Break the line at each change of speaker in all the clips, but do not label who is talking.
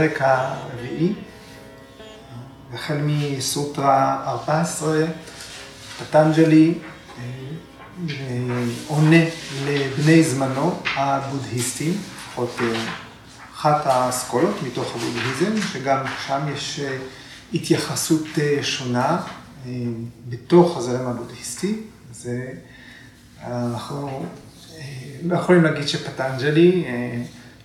הפרק הרביעי, החל מסוטרה 14, פטנג'לי אה, עונה לבני זמנו הבודהיסטים, לפחות אה, אחת האסכולות מתוך הבודהיזם, שגם שם יש אה, התייחסות שונה בתוך הזרם הבודהיסטי. זה, אנחנו לא יכולים להגיד שפטנג'לי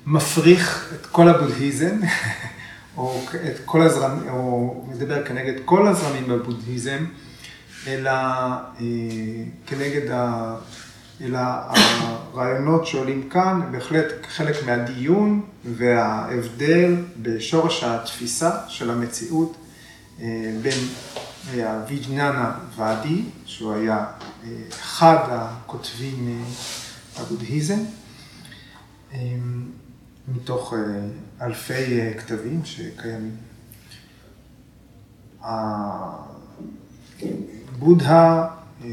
מפריך את כל הבודהיזם, או את כל הזרמים, או מדבר כנגד כל הזרמים בבודהיזם, אלא אה, כנגד ה... אלא הרעיונות שעולים כאן בהחלט חלק מהדיון וההבדל בשורש התפיסה של המציאות אה, בין הוויג'ננה ואדי, שהוא היה אה, אחד הכותבים הבודהיזם, מתוך אלפי כתבים שקיימים. בודהה, אה,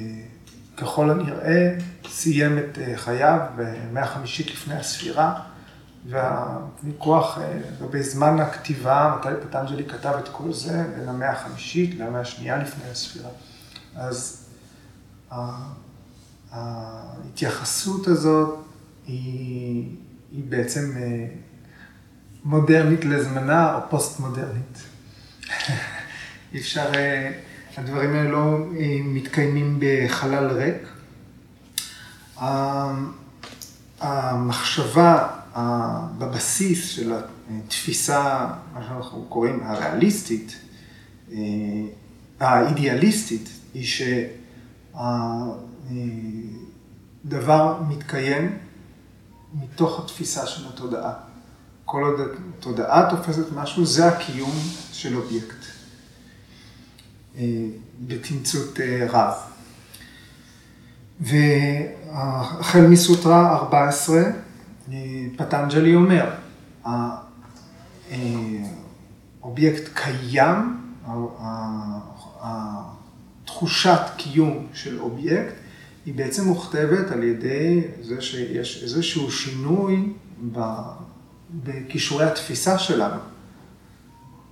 ככל הנראה, סיים את אה, חייו במאה החמישית לפני הספירה, והוויכוח אה, לגבי זמן הכתיבה, מתי פטנג'לי כתב את כל זה, בין המאה החמישית למאה השנייה לפני הספירה. אז ההתייחסות הזאת היא, היא בעצם מודרנית לזמנה או פוסט-מודרנית. אי אפשר... הדברים האלה לא אה, מתקיימים בחלל ריק. המחשבה בבסיס של התפיסה, מה שאנחנו קוראים הריאליסטית, אה, האידיאליסטית, היא שהדבר מתקיים מתוך התפיסה של התודעה. כל עוד התודעה תופסת משהו, זה הקיום של אובייקט. אה, בתמצות אה, רב. והחל מסוטרה 14, אה, פטנג'לי אומר, האובייקט קיים, תחושת קיום של אובייקט היא בעצם מוכתבת על ידי זה שיש איזשהו שינוי בכישורי התפיסה שלנו.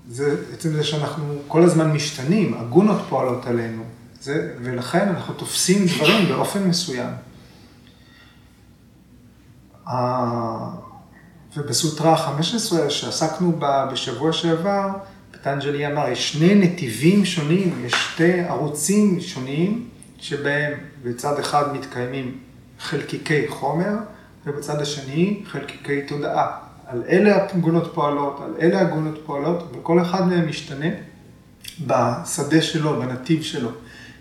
זה עצם זה שאנחנו כל הזמן משתנים, הגונות פועלות עלינו, זה, ולכן אנחנו תופסים דברים באופן מסוים. ובסוטרה ה-15 שעסקנו בה בשבוע שעבר, פטנג'לי אמר, יש שני נתיבים שונים, יש שתי ערוצים שונים, שבהם בצד אחד מתקיימים חלקיקי חומר, ובצד השני חלקיקי תודעה. על אלה הגונות פועלות, על אלה הגונות פועלות, וכל אחד מהם משתנה בשדה שלו, בנתיב שלו.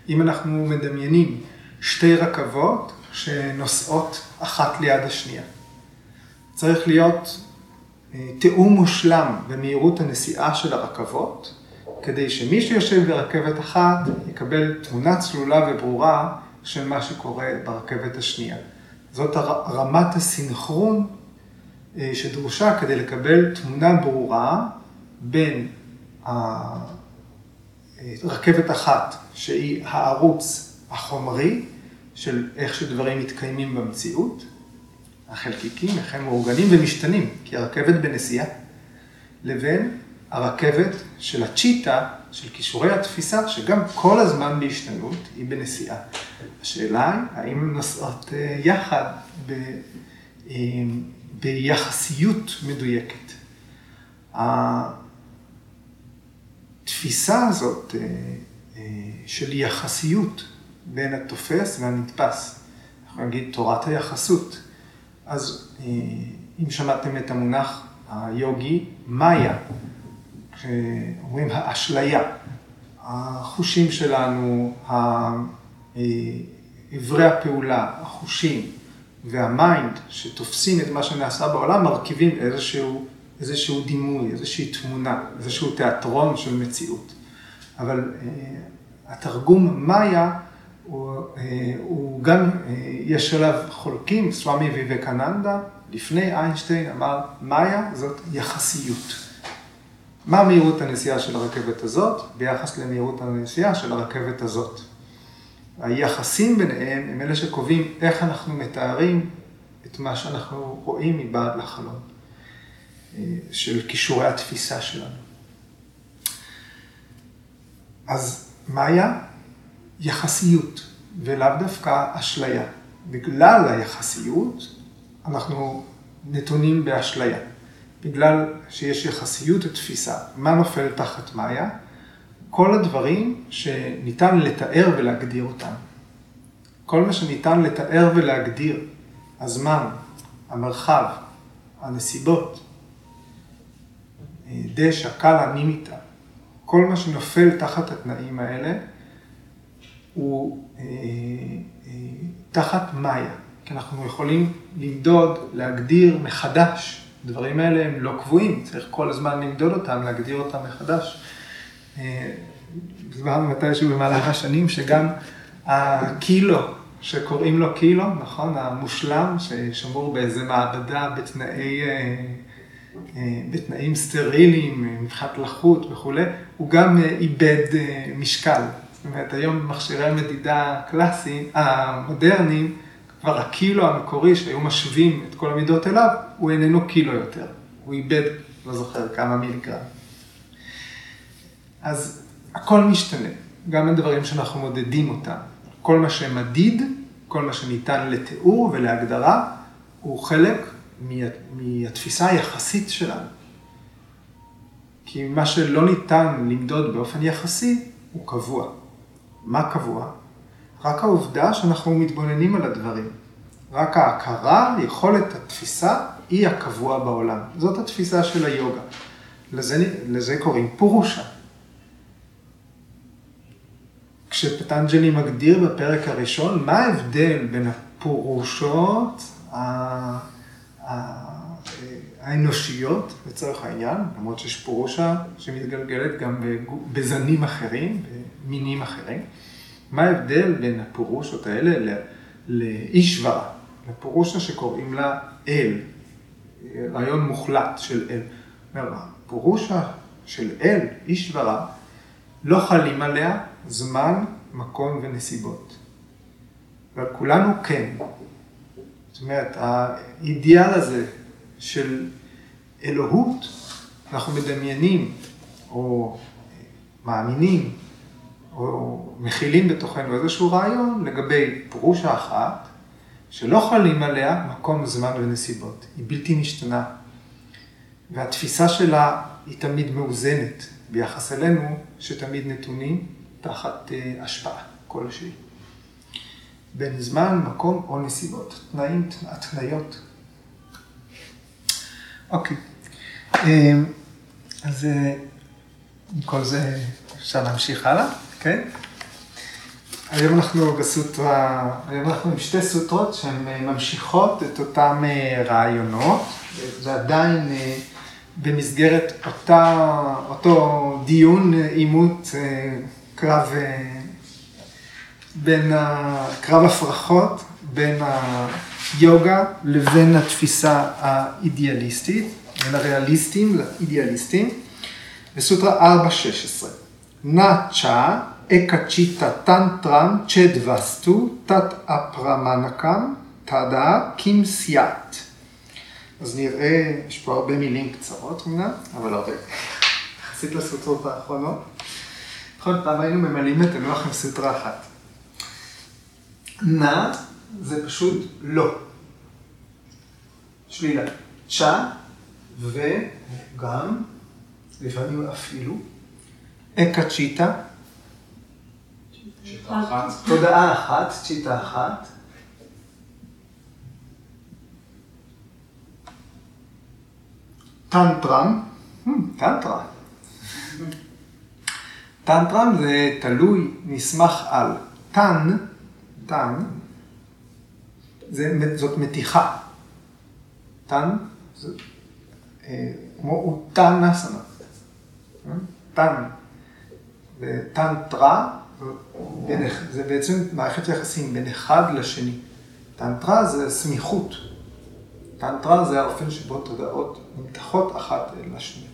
אם אנחנו מדמיינים שתי רכבות שנוסעות אחת ליד השנייה. צריך להיות אה, תיאום מושלם במהירות הנסיעה של הרכבות, כדי שמי שיושב ברכבת אחת יקבל תמונה צלולה וברורה של מה שקורה ברכבת השנייה. זאת רמת הסינכרון אה, שדרושה כדי לקבל תמונה ברורה בין רכבת אחת, שהיא הערוץ החומרי של איך שדברים מתקיימים במציאות, החלקיקים, איך הם מאורגנים ומשתנים, כי הרכבת בנסיעה, לבין הרכבת של הצ'יטה, של כישורי התפיסה, שגם כל הזמן בהשתנות, היא בנסיעה. השאלה היא, האם הן נוסעות אה, יחד ב... אה, ביחסיות מדויקת. התפיסה הזאת אה, של יחסיות בין התופס והנתפס, אנחנו נגיד תורת היחסות. אז אם שמעתם את המונח היוגי, מאיה, כשאומרים האשליה, החושים שלנו, אברי הפעולה, החושים, והמיינד שתופסים את מה שנעשה בעולם, מרכיבים איזשהו, איזשהו דימוי, איזושהי תמונה, איזשהו תיאטרון של מציאות. אבל אה, התרגום מאיה הוא, אה, הוא גם, אה, יש עליו חולקים, סוואמי ויבקננדה, לפני איינשטיין אמר, מאיה זאת יחסיות. מה מהירות הנסיעה של הרכבת הזאת ביחס למהירות הנסיעה של הרכבת הזאת? היחסים ביניהם הם אלה שקובעים איך אנחנו מתארים את מה שאנחנו רואים מבעד לחלון. של כישורי התפיסה שלנו. אז מה היה? יחסיות, ולאו דווקא אשליה. בגלל היחסיות, אנחנו נתונים באשליה. בגלל שיש יחסיות ותפיסה. מה נופל תחת מאיה? כל הדברים שניתן לתאר ולהגדיר אותם. כל מה שניתן לתאר ולהגדיר, הזמן, המרחב, הנסיבות, דשא, קאלה, נימיטה, כל מה שנופל תחת התנאים האלה הוא אה, אה, תחת מאיה, כי אנחנו יכולים למדוד, להגדיר מחדש. הדברים האלה הם לא קבועים, צריך כל הזמן למדוד אותם, להגדיר אותם מחדש. דיברנו מתישהו במהלך השנים שגם הקילו, שקוראים לו קילו, נכון? המושלם, ששמור באיזה מעבדה בתנאי, בתנאים סטריליים, מבחינת לחות וכולי, הוא גם איבד משקל. זאת אומרת, היום מכשירי מדידה קלאסיים, המודרניים, כבר הקילו המקורי שהיו משווים את כל המידות אליו, הוא איננו קילו יותר. הוא איבד, לא זוכר כמה מיליגרם. אז הכל משתנה, גם הדברים שאנחנו מודדים אותם. כל מה שמדיד, כל מה שניתן לתיאור ולהגדרה, הוא חלק מהתפיסה היחסית שלנו. כי מה שלא ניתן למדוד באופן יחסי, הוא קבוע. מה קבוע? רק העובדה שאנחנו מתבוננים על הדברים. רק ההכרה, יכולת התפיסה, היא הקבוע בעולם. זאת התפיסה של היוגה. לזה, לזה קוראים פורושה. כשפטנג'לי מגדיר בפרק הראשון, מה ההבדל בין הפורושות האנושיות, לצורך העניין, למרות שיש פורושה שמתגלגלת גם בזנים אחרים, במינים אחרים, מה ההבדל בין הפורושות האלה לאישווה, לפורושה שקוראים לה אל, רעיון מוחלט של אל. הפורושה של אל, אישווה, לא חלים עליה זמן, מקום ונסיבות. אבל כולנו כן. זאת אומרת, האידיאל הזה של אלוהות, אנחנו מדמיינים או מאמינים או מכילים בתוכנו איזשהו רעיון לגבי פרושה אחת, שלא חלים עליה מקום, זמן ונסיבות. היא בלתי משתנה. והתפיסה שלה היא תמיד מאוזנת ביחס אלינו, שתמיד נתונים תחת uh, השפעה כלשהי. בין זמן, מקום או נסיבות, תנאים, התניות. אוקיי, אמ, אז אה, עם כל זה אפשר להמשיך הלאה, כן? היום אנחנו בסוטרה, היום אנחנו עם שתי סוטרות שהן אה, ממשיכות את אותם רעיונות, ועדיין במסגרת אותה, אותו דיון, עימות, קרב בין, קרב הפרחות בין היוגה לבין התפיסה האידיאליסטית, בין הריאליסטים לאידיאליסטים. בסוטרה 4.16 נא צ'ה טנטרם צ'ד וסטו תת אפרמנקם תדה קים סיאט. אז נראה, יש פה הרבה מילים קצרות אמנם, אבל הרבה. יחסית לסוטרות האחרונות. נכון, פעם היינו ממלאים את הלוח עם סוטרה אחת. נא זה פשוט לא. שלילה. צ'ה וגם, לפעמים אפילו, אקצ'יטה. תודעה אחת, צ'יטה אחת. טנטרם, hmm, טנטרה. טנטרם זה תלוי, נסמך על. טן, טן, זאת מתיחה. טן, אה, כמו אוטנסנה. טן, זה בעצם מערכת יחסים בין אחד לשני. טנטרה זה סמיכות. טנטרה זה האופן שבו תודעות נמתחות אחת לשנייה.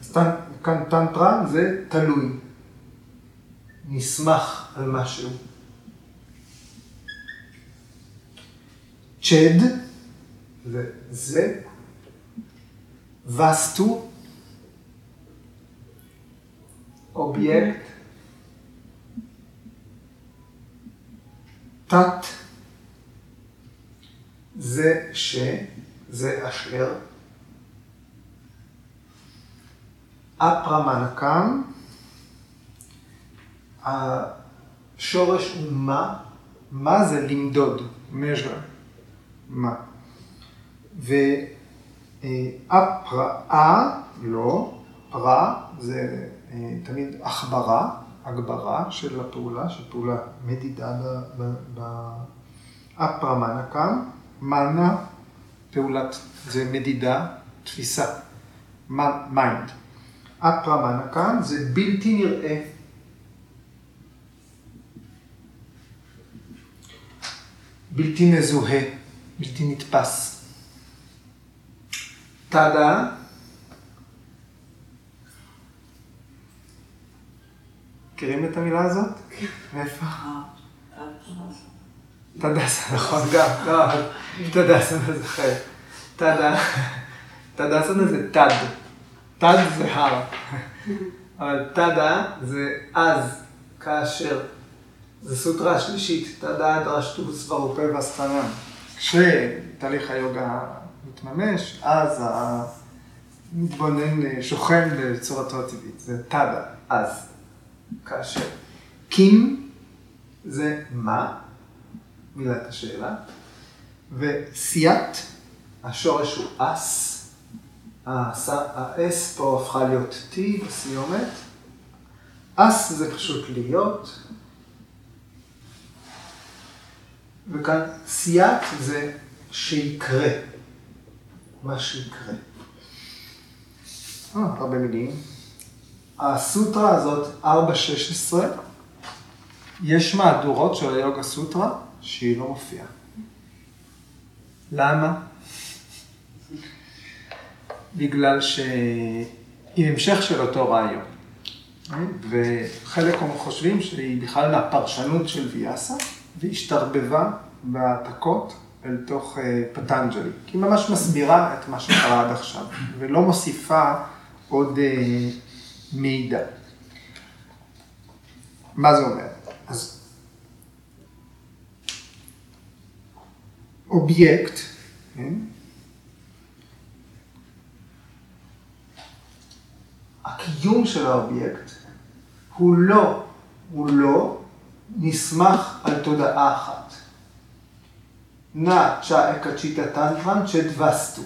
אז כאן טנטרה זה תלוי, נסמך על משהו. צ'ד זה זה, וסטו, אובייקט, תת, זה ש, זה אשר, אפרמנקם, השורש הוא מה, מה זה למדוד, measure, מה. ואפראה, לא, פרה זה אה, תמיד החברה, הגברה של הפעולה, של פעולה מדידה באפרמנקם, מנה, פעולת, זה מדידה, תפיסה, mind. apramanakam זה בלתי נראה. בלתי מזוהה, בלתי נתפס. tada, מכירים את המילה הזאת? מאיפה? תדסה, נכון, גם, לא, תדסה אני זוכר. תדה, תדסה זה תד. תד זה הר. אבל תדה זה אז, כאשר. זו סוטרה השלישית, תדעת רשתו סברופה והסתנן. כשתהליך היוגה מתממש, אז המתבונן שוכן בצורתו הטבעית. זה תדה, אז, כאשר. קים זה מה, מילת השאלה, וסייעת, השורש הוא אס, האס פה הפכה להיות T בסיומת, אס זה פשוט להיות, וכאן סייעת זה שיקרה, מה שיקרה. אה, הרבה מילים. הסוטרה הזאת, 4.16, יש מהדורות של היוגה סוטרה שהיא לא מופיעה. למה? בגלל שהיא המשך של אותו רעיון. וחלק חושבים שהיא בכלל מהפרשנות של ויאסה, והשתרבבה בהעתקות אל תוך אה, פטנג'לי. כי היא ממש מסבירה את מה שקרה עד עכשיו, ולא מוסיפה עוד אה, מידע. מה זה אומר? אז אובייקט, כן? הקיום של האובייקט הוא לא, הוא לא נסמך על תודעה אחת. na ca ekacitta tantram cet vastu.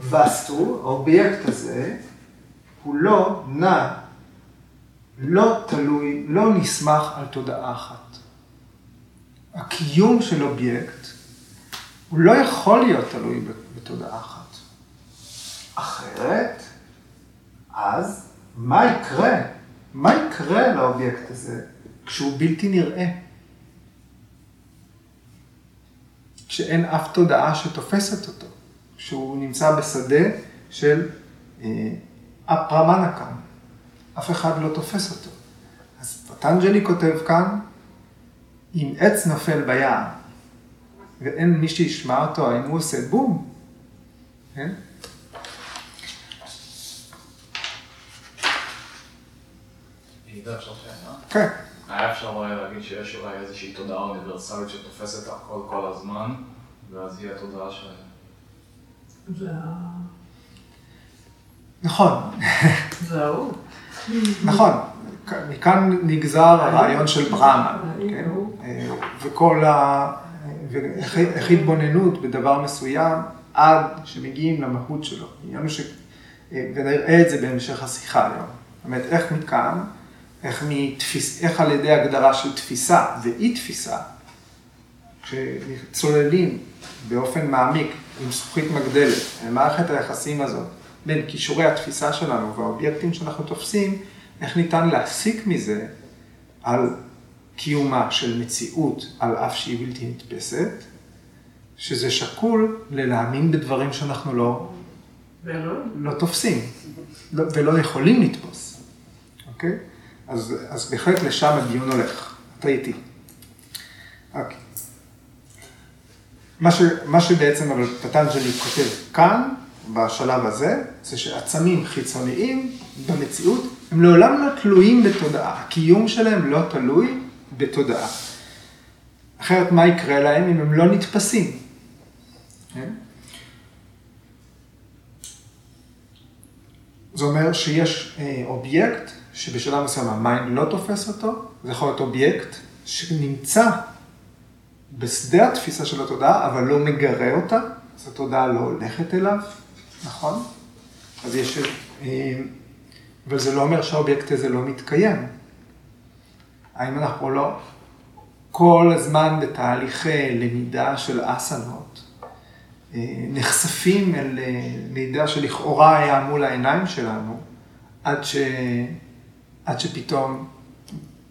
vastu, האובייקט הזה, הוא לא נע, לא תלוי, לא נסמך על תודעה אחת. הקיום של אובייקט, הוא לא יכול להיות תלוי בתודעה אחת. אחרת, אז מה יקרה? מה יקרה לאובייקט הזה כשהוא בלתי נראה? כשאין אף תודעה שתופסת אותו, כשהוא נמצא בשדה של אה, אפרמנקם, אף אחד לא תופס אותו. אז פטנג'לי כותב כאן, אם עץ נופל ביער ואין מי שישמע אותו, האם הוא עושה בום? כן? כן.
היה אפשר להגיד שיש אולי איזושהי תודעה אוניברסלית שתופסת הכל כל הזמן, ואז היא התודעה ש...
נכון.
זהו.
נכון. מכאן נגזר הרעיון של ברהמה, כן? וכל ה... ואיך התבוננות בדבר מסוים עד שמגיעים למהות שלו. ש... ונראה את זה בהמשך השיחה היום. זאת אומרת, איך מכאן איך, מתפיס, איך על ידי הגדרה של תפיסה ואי תפיסה, כשצוללים באופן מעמיק עם זכוכית מגדלת, מערכת היחסים הזאת בין כישורי התפיסה שלנו והאובייקטים שאנחנו תופסים, איך ניתן להסיק מזה על קיומה של מציאות על אף שהיא בלתי נתפסת, שזה שקול ללהאמין בדברים שאנחנו לא, לא תופסים לא, ולא יכולים לתפוס, אוקיי? אז, אז בהחלט לשם הדיון הולך. אתה איתי. אוקיי. מה, ש, מה שבעצם אבל פטנג'לי כותב כאן, בשלב הזה, זה שעצמים חיצוניים במציאות, הם לעולם לא תלויים בתודעה. הקיום שלהם לא תלוי בתודעה. אחרת מה יקרה להם אם הם לא נתפסים? כן? זה אומר שיש אה, אובייקט שבשלב מסוים ה mind לא תופס אותו, זה יכול להיות אובייקט שנמצא בשדה התפיסה של התודעה, אבל לא מגרה אותה, אז התודעה לא הולכת אליו, נכון? אז יש... אה, אבל זה לא אומר שהאובייקט הזה לא מתקיים. האם אנחנו לא כל הזמן בתהליכי למידה של אסנות, אה, נחשפים אל אה, מידע שלכאורה היה מול העיניים שלנו, עד, ש... עד שפתאום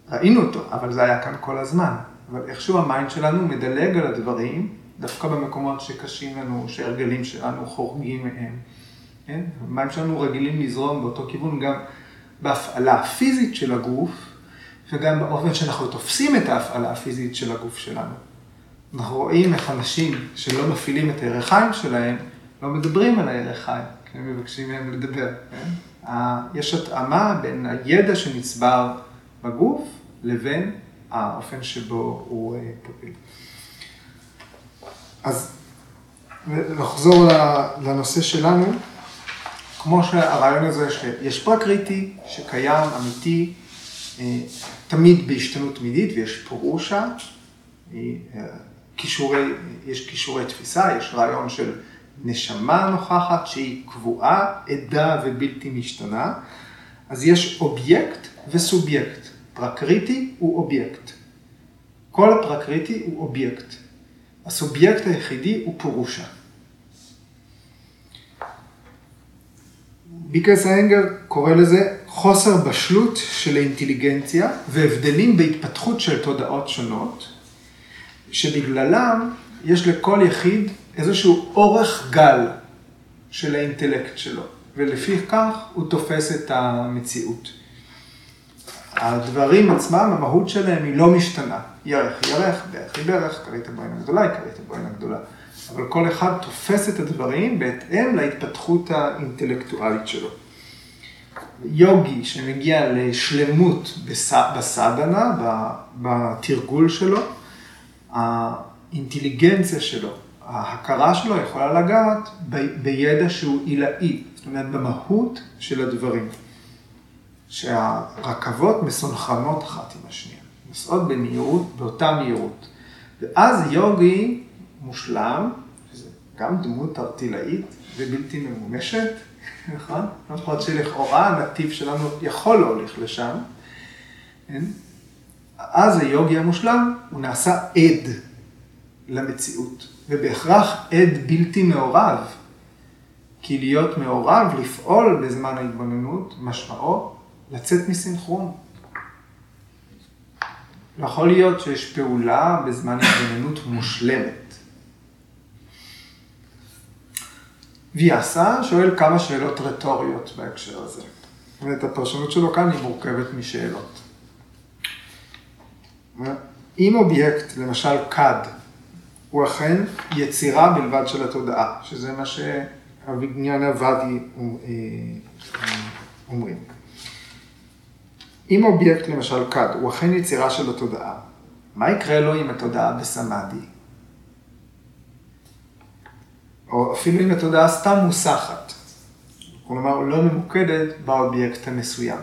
ראינו אותו, אבל זה היה כאן כל הזמן. אבל איכשהו ה mind שלנו מדלג על הדברים, דווקא במקומות שקשים לנו, שהרגלים שלנו חורגים מהם. כן? המים שלנו רגילים לזרום באותו כיוון גם בהפעלה הפיזית של הגוף, וגם באופן שאנחנו תופסים את ההפעלה הפיזית של הגוף שלנו. אנחנו רואים איך אנשים שלא מפעילים את הערך חיים שלהם, לא מדברים על הערך חיים, כי הם מבקשים מהם לדבר. כן? יש התאמה בין הידע שנצבר בגוף לבין האופן שבו הוא אה, פועל. אז נחזור לנושא שלנו, כמו שהרעיון הזה שיש prakriti שקיים, אמיתי, אה, תמיד בהשתנות תמידית ויש purusha, אה, כישורי, יש כישורי תפיסה, יש רעיון של נשמה נוכחת שהיא קבועה, עדה ובלתי משתנה, אז יש אובייקט וסובייקט. prakriti הוא אובייקט. כל ה prakriti הוא אובייקט. הסובייקט היחידי הוא purusha. בי קיי אס איינגר קורא לזה חוסר בשלות של האינטליגנציה והבדלים בהתפתחות של תודעות שונות, שבגללם יש לכל יחיד איזשהו אורך גל של האינטלקט שלו, ולפי כך הוא תופס את המציאות. הדברים עצמם, המהות שלהם היא לא משתנה. ירך ירך, ברך היא ברך, כרית הבוין הגדולה היא כרית הבוין הגדולה. אבל כל אחד תופס את הדברים בהתאם להתפתחות האינטלקטואלית שלו. יוגי שמגיע לשלמות בסדנה, בתרגול שלו, האינטליגנציה שלו, ההכרה שלו יכולה לגעת בידע שהוא עילאי, זאת אומרת במהות של הדברים. שהרכבות מסונכרנות אחת עם השנייה, נוסעות במהירות, באותה מהירות. ואז יוגי מושלם, שזה גם דמות ארטילאית ובלתי ממומשת, נכון? למרות שלכאורה הנתיב שלנו יכול להוליך לשם, כן? אז היוגי המושלם, הוא נעשה עד למציאות, ובהכרח עד בלתי מעורב, כי להיות מעורב, לפעול בזמן ההתבוננות, משמעו לצאת מסינכרון. לא יכול להיות שיש פעולה בזמן התבוננות מושלמת. ויאסה שואל כמה שאלות רטוריות בהקשר הזה. ואת הפרשנות שלו כאן היא מורכבת משאלות. אם אובייקט, למשל כד, הוא אכן יצירה בלבד של התודעה, שזה מה שהוויגניאן הוואדי אה, אומרים. אם אובייקט, למשל כד, הוא אכן יצירה של התודעה, מה יקרה לו אם התודעה בסמאדי? או אפילו אם התודעה סתם מוסחת, כלומר לא ממוקדת באובייקט המסוים.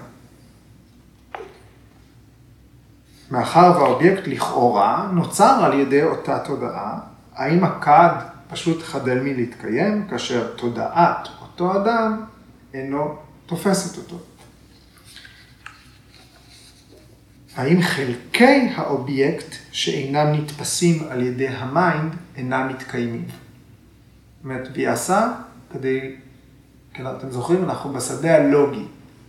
מאחר והאובייקט לכאורה נוצר על ידי אותה תודעה, האם הכד פשוט חדל מלהתקיים כאשר תודעת אותו אדם אינו תופסת אותו? האם חלקי האובייקט שאינם נתפסים על ידי ה mind אינם מתקיימים? זאת אומרת, ויאסה כדי, כן, אתם זוכרים, אנחנו בשדה הלוגי.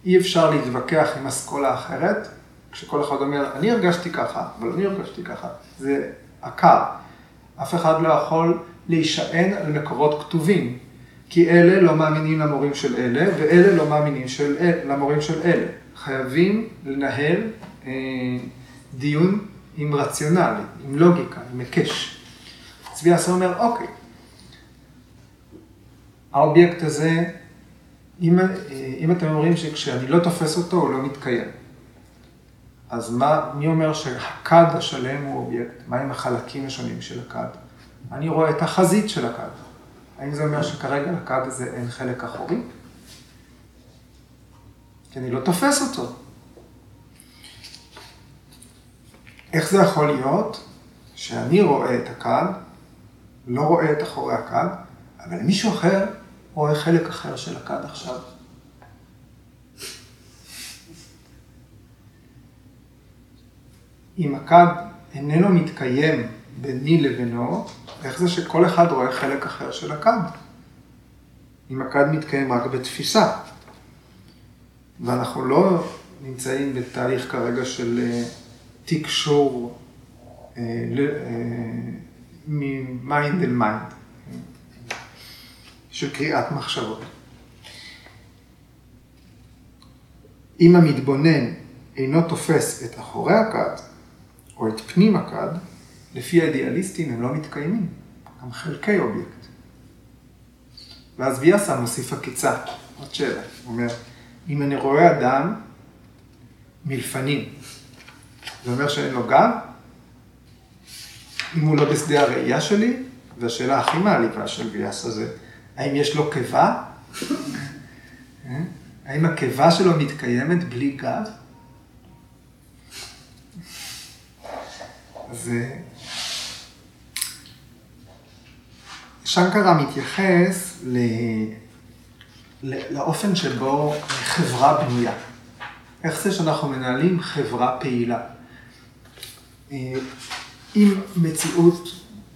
אי אפשר להתווכח עם אסכולה אחרת, כשכל אחד אומר, אני הרגשתי ככה, אבל אני הרגשתי ככה. זה עקר. אף אחד לא יכול להישען על מקורות כתובים, כי אלה לא מאמינים למורים של אלה, ואלה לא מאמינים של, למורים של אלה. חייבים לנהל דיון עם רציונל, עם לוגיקה, עם היקש. צבי עשה אומר, אוקיי, האובייקט הזה, אם, אם אתם אומרים שכשאני לא תופס אותו, הוא לא מתקיים. אז מה, מי אומר שהכד השלם הוא אובייקט? מה עם החלקים השונים של הכד? אני רואה את החזית של הכד. האם זה אומר שכרגע לכד הזה אין חלק אחורי? כי אני לא תופס אותו. איך זה יכול להיות שאני רואה את הכד, לא רואה את אחורי הכד, אבל מישהו אחר רואה חלק אחר של הכד עכשיו? אם הכד איננו מתקיים ביני לבינו, איך זה שכל אחד רואה חלק אחר של הכד? אם הכד מתקיים רק בתפיסה, ואנחנו לא נמצאים בתהליך כרגע של אה, תקשור מ mind אל mind, של קריאת מחשבות. אם המתבונן אינו תופס את אחורי הכד, או את פנים הכד, לפי האידיאליסטים הם לא מתקיימים, הם חלקי אובייקט. ואז ויאסה מוסיף עקיצה, עוד שאלה, הוא אומר, אם אני רואה אדם מלפנים, זה אומר שאין לו גב? אם הוא לא בשדה הראייה שלי, והשאלה הכי מעליבה של ויאסה זה, האם יש לו קיבה? אה? האם הקיבה שלו מתקיימת בלי גב? אז שנקרה מתייחס ל... לאופן שבו חברה בנויה. איך זה שאנחנו מנהלים חברה פעילה? אה, עם מציאות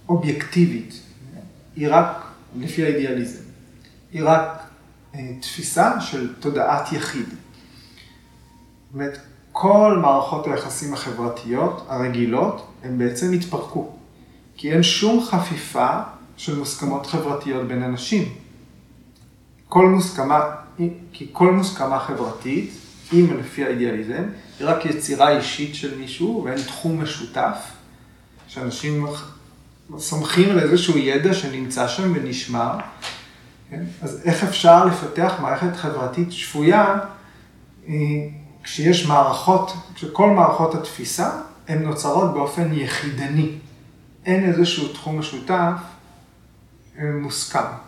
אובייקטיבית, היא רק, לפי האידיאליזם, היא רק אה, תפיסה של תודעת יחיד. זאת כל מערכות היחסים החברתיות הרגילות, הן בעצם התפרקו. כי אין שום חפיפה של מוסכמות חברתיות בין אנשים. כל מוסכמה, כי כל מוסכמה חברתית, אם לפי האידיאליזם, היא רק יצירה אישית של מישהו ואין תחום משותף, שאנשים סומכים על איזשהו ידע שנמצא שם ונשמר. כן? אז איך אפשר לפתח מערכת חברתית שפויה אה, כשיש מערכות, כשכל מערכות התפיסה הן נוצרות באופן יחידני. אין איזשהו תחום משותף אה, מוסכם.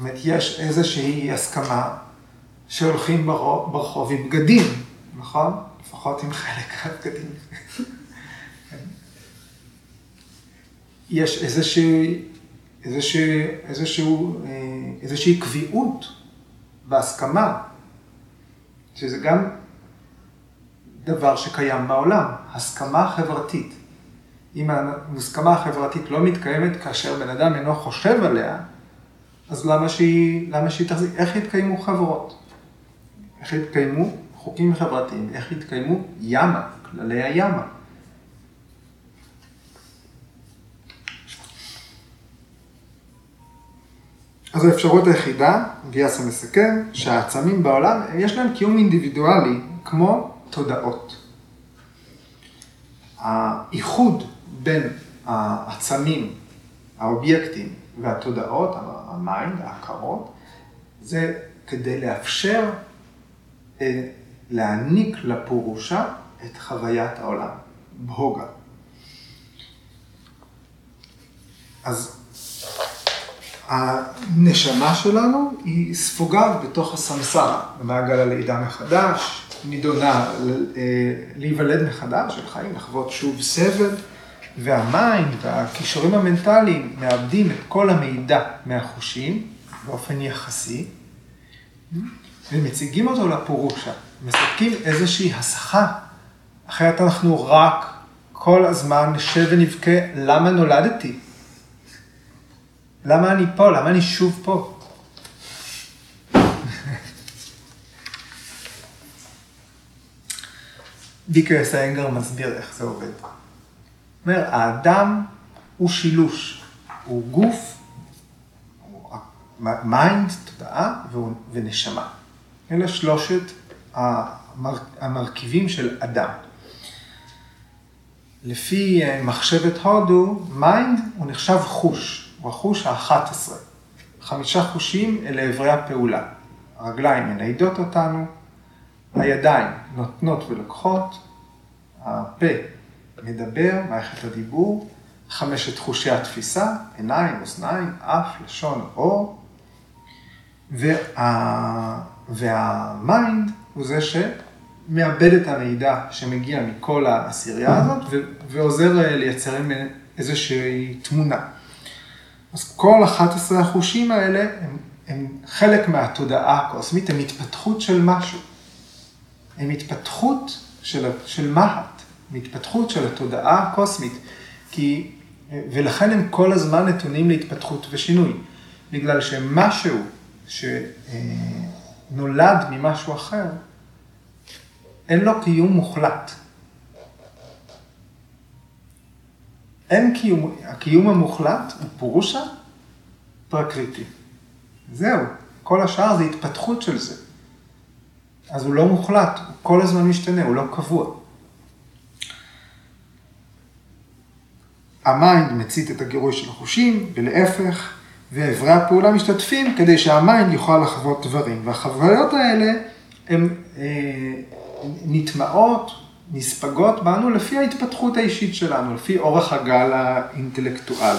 זאת אומרת, יש איזושהי הסכמה שהולכים ברחוב עם בגדים, נכון? לפחות עם חלק מהבגדים. יש איזושהי, איזושהי, אה, איזושהי קביעות בהסכמה, שזה גם דבר שקיים בעולם, הסכמה חברתית. אם המוסכמה החברתית לא מתקיימת כאשר בן אדם אינו חושב עליה, אז למה שהיא, למה שהיא תחזיק? איך יתקיימו חברות? איך יתקיימו חוקים חברתיים? איך יתקיימו ימה, כללי הימה? אז האפשרות היחידה, ויאסה מסכם, שהעצמים בעולם, יש להם קיום אינדיבידואלי כמו תודעות. האיחוד בין העצמים, האובייקטים והתודעות, ה mind, ההכרות, זה כדי לאפשר אה, להעניק ל purusha את חוויית העולם, bhoga. אז הנשמה שלנו היא ספוגה בתוך הסמסרה, במעגל הלידה מחדש, נידונה אה, להיוולד מחדש, של חיים, לחוות שוב סבל, והמיינד והכישורים המנטליים מאבדים את כל המידע מהחושים באופן יחסי, ומציגים אותו לפורושה, מספקים איזושהי הסחה, אחרת אנחנו רק כל הזמן נשב ונבכה למה נולדתי. למה אני פה? למה אני שוב פה? בי קיי אס איינגר מסביר איך זה עובד. אומר, האדם הוא שילוש, הוא גוף, mind, תודעה ונשמה. אלה שלושת המרכיבים של אדם. לפי אה, מחשבת הודו, mind הוא נחשב חוש, הוא החוש ה-11. חמישה חושים אלה אברי הפעולה. הרגליים מניידות אותנו, הידיים נותנות ולוקחות, הפה מדבר, מערכת הדיבור, חמשת חושי התפיסה, עיניים, אוזניים, אף, לשון, עור, וה... והמיינד הוא זה שמאבד את המידע שמגיע מכל העשירייה הזאת ו... ועוזר אה, לייצר איזושהי תמונה. אז כל 11 החושים האלה הם, הם חלק מהתודעה הקוסמית, הם התפתחות של משהו. הם התפתחות של, של מהט, הם התפתחות של התודעה הקוסמית. כי, ולכן הם כל הזמן נתונים להתפתחות ושינוי. בגלל שמשהו שנולד ממשהו אחר, אין לו קיום מוחלט. אין קיום, הקיום המוחלט הוא פורושה פרקריטי. זהו, כל השאר זה התפתחות של זה. אז הוא לא מוחלט, הוא כל הזמן משתנה, הוא לא קבוע. ה mind מצית את הגירוי של החושים, ולהפך, ואיברי הפעולה משתתפים כדי שה mind יוכל לחוות דברים. והחוויות האלה הן אה, נטמעות נספגות בנו לפי ההתפתחות האישית שלנו, לפי אורך הגל האינטלקטואלי.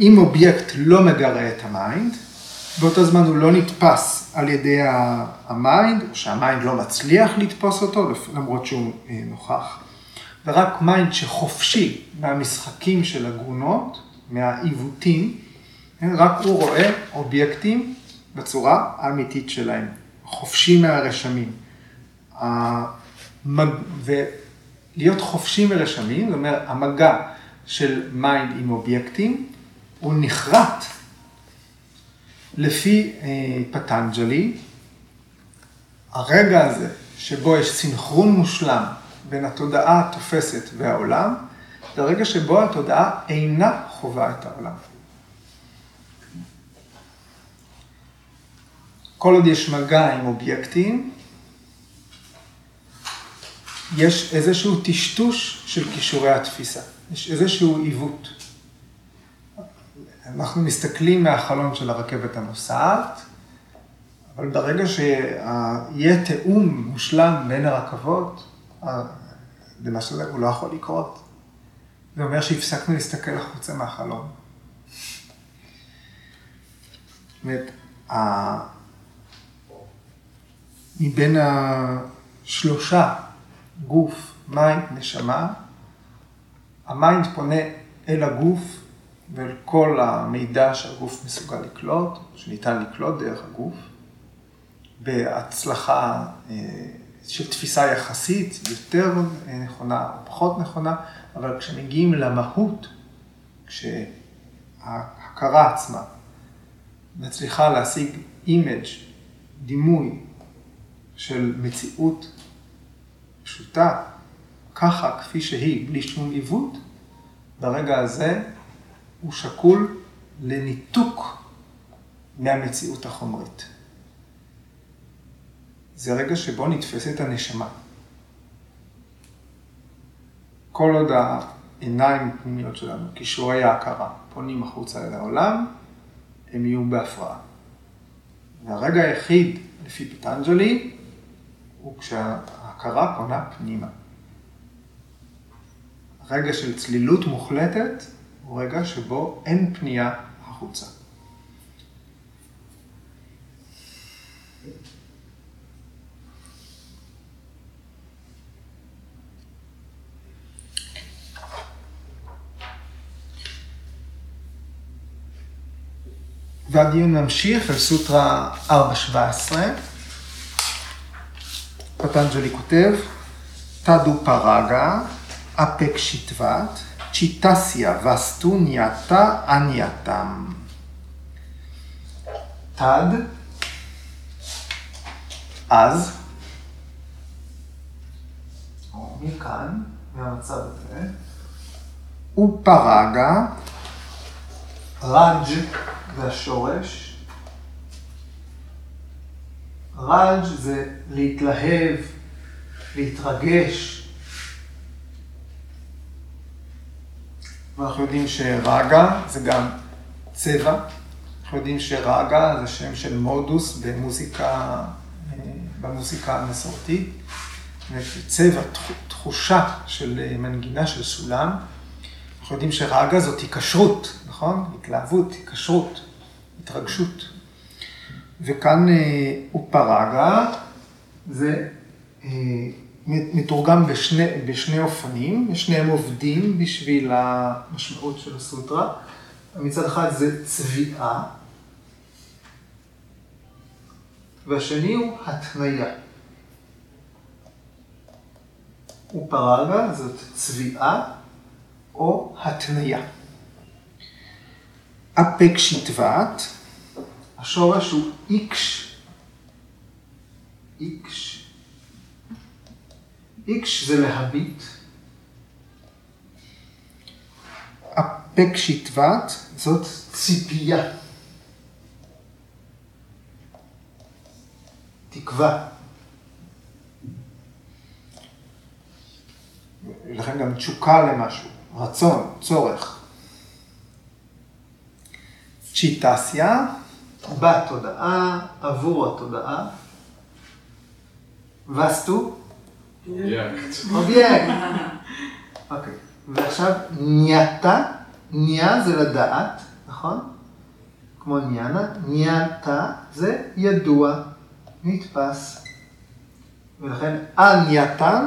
אם אובייקט לא מגרה את ה mind, באותו זמן הוא לא נתפס על ידי ה mind, או שה mind לא מצליח לתפוס אותו, למרות שהוא אה, נוכח. ורק mind שחופשי מהמשחקים של הגונות, מהעיוותים, כן, רק הוא רואה אובייקטים בצורה האמיתית שלהם, חופשי מהרשמים. ולהיות חופשי מרשמים, זאת אומרת, המגע של mind עם אובייקטים, הוא נחרט לפי אה, פטנג'לי, הרגע הזה שבו יש סינכרון מושלם בין התודעה התופסת והעולם, זה הרגע שבו התודעה אינה חווה את העולם. כל עוד יש מגע עם אובייקטים, יש איזשהו טשטוש של כישורי התפיסה, יש איזשהו עיוות. אנחנו מסתכלים מהחלון של הרכבת הנוסעת, אבל ברגע שיהיה תיאום מושלם בין הרכבות, למשל הוא לא יכול לקרות. זה אומר שהפסקנו להסתכל החוצה מהחלון. זאת אומרת, מבין השלושה גוף, mind, נשמה, ה mind פונה אל הגוף ואל כל המידע שהגוף מסוגל לקלוט, שניתן לקלוט דרך הגוף, בהצלחה אה, של תפיסה יחסית יותר אה, נכונה או פחות נכונה, אבל כשמגיעים למהות, כשההכרה עצמה מצליחה להשיג image, דימוי של מציאות פשוטה, ככה, כפי שהיא, בלי שום עיוות, ברגע הזה הוא שקול לניתוק מהמציאות החומרית. זה הרגע שבו נתפסת הנשמה. כל עוד העיניים הפנימיות שלנו, כישורי ההכרה, פונים החוצה אל העולם, הם יהיו בהפרעה. והרגע היחיד, לפי פטנג'לי, הוא כשההכרה פונה פנימה. רגע של צלילות מוחלטת הוא רגע שבו אין פנייה החוצה. והדיון ממשיך אל סוטרה 4.17. פטנג'לי כותב, תדו פרגה, אפק שיטבת, צ'יטסיה וסטו ניאטה אנייתם. תד, אז, מכאן, מהמצב הזה, ופרגה, רג' זה השורש. רג' זה להתלהב, להתרגש, ואנחנו יודעים שרגה זה גם צבע. אנחנו יודעים שרגה זה שם של מודוס במוזיקה, במוזיקה המסורתית. צבע, תחושה של מנגינה של סולם. אנחנו יודעים שרגה זאת היקשרות, נכון? התלהבות, היקשרות, התרגשות. וכאן אופרגה זה מתורגם בשני, בשני אופנים, שניהם עובדים בשביל המשמעות של הסוטרה. מצד אחד זה צביעה, והשני הוא התניה. ופרגה זאת צביעה או התניה. אפקשיטבת, השורש הוא איקש, איקש, איקש זה להביט. אפקשיטבת זאת ציפייה. תקווה. לכן גם תשוקה למשהו, רצון, צורך. צ'יטסיה, בתודעה, עבור התודעה. וסטו?
אובייקט.
אובייקט. אוקיי. ועכשיו ניאטה, ניה זה לדעת, נכון? כמו ניאנה, ניאטה זה ידוע, נתפס. ולכן אנייתן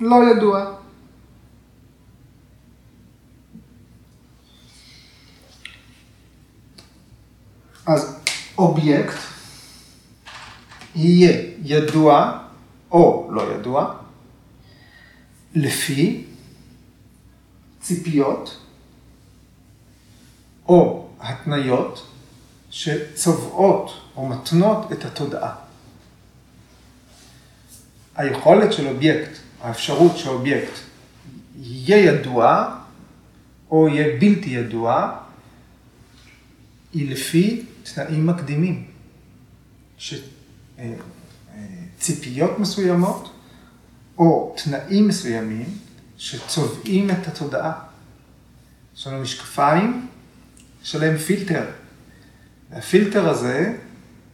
לא ידוע. אז אובייקט יהיה ידוע או לא ידוע, לפי ציפיות או התניות שצובעות או מתנות את התודעה. היכולת של אובייקט, האפשרות שאובייקט יהיה ידוע או יהיה בלתי ידוע, היא לפי תנאים מקדימים. שציפיות מסוימות או תנאים מסוימים שצובעים את התודעה. יש לנו משקפיים, יש עליהם פילטר. והפילטר הזה,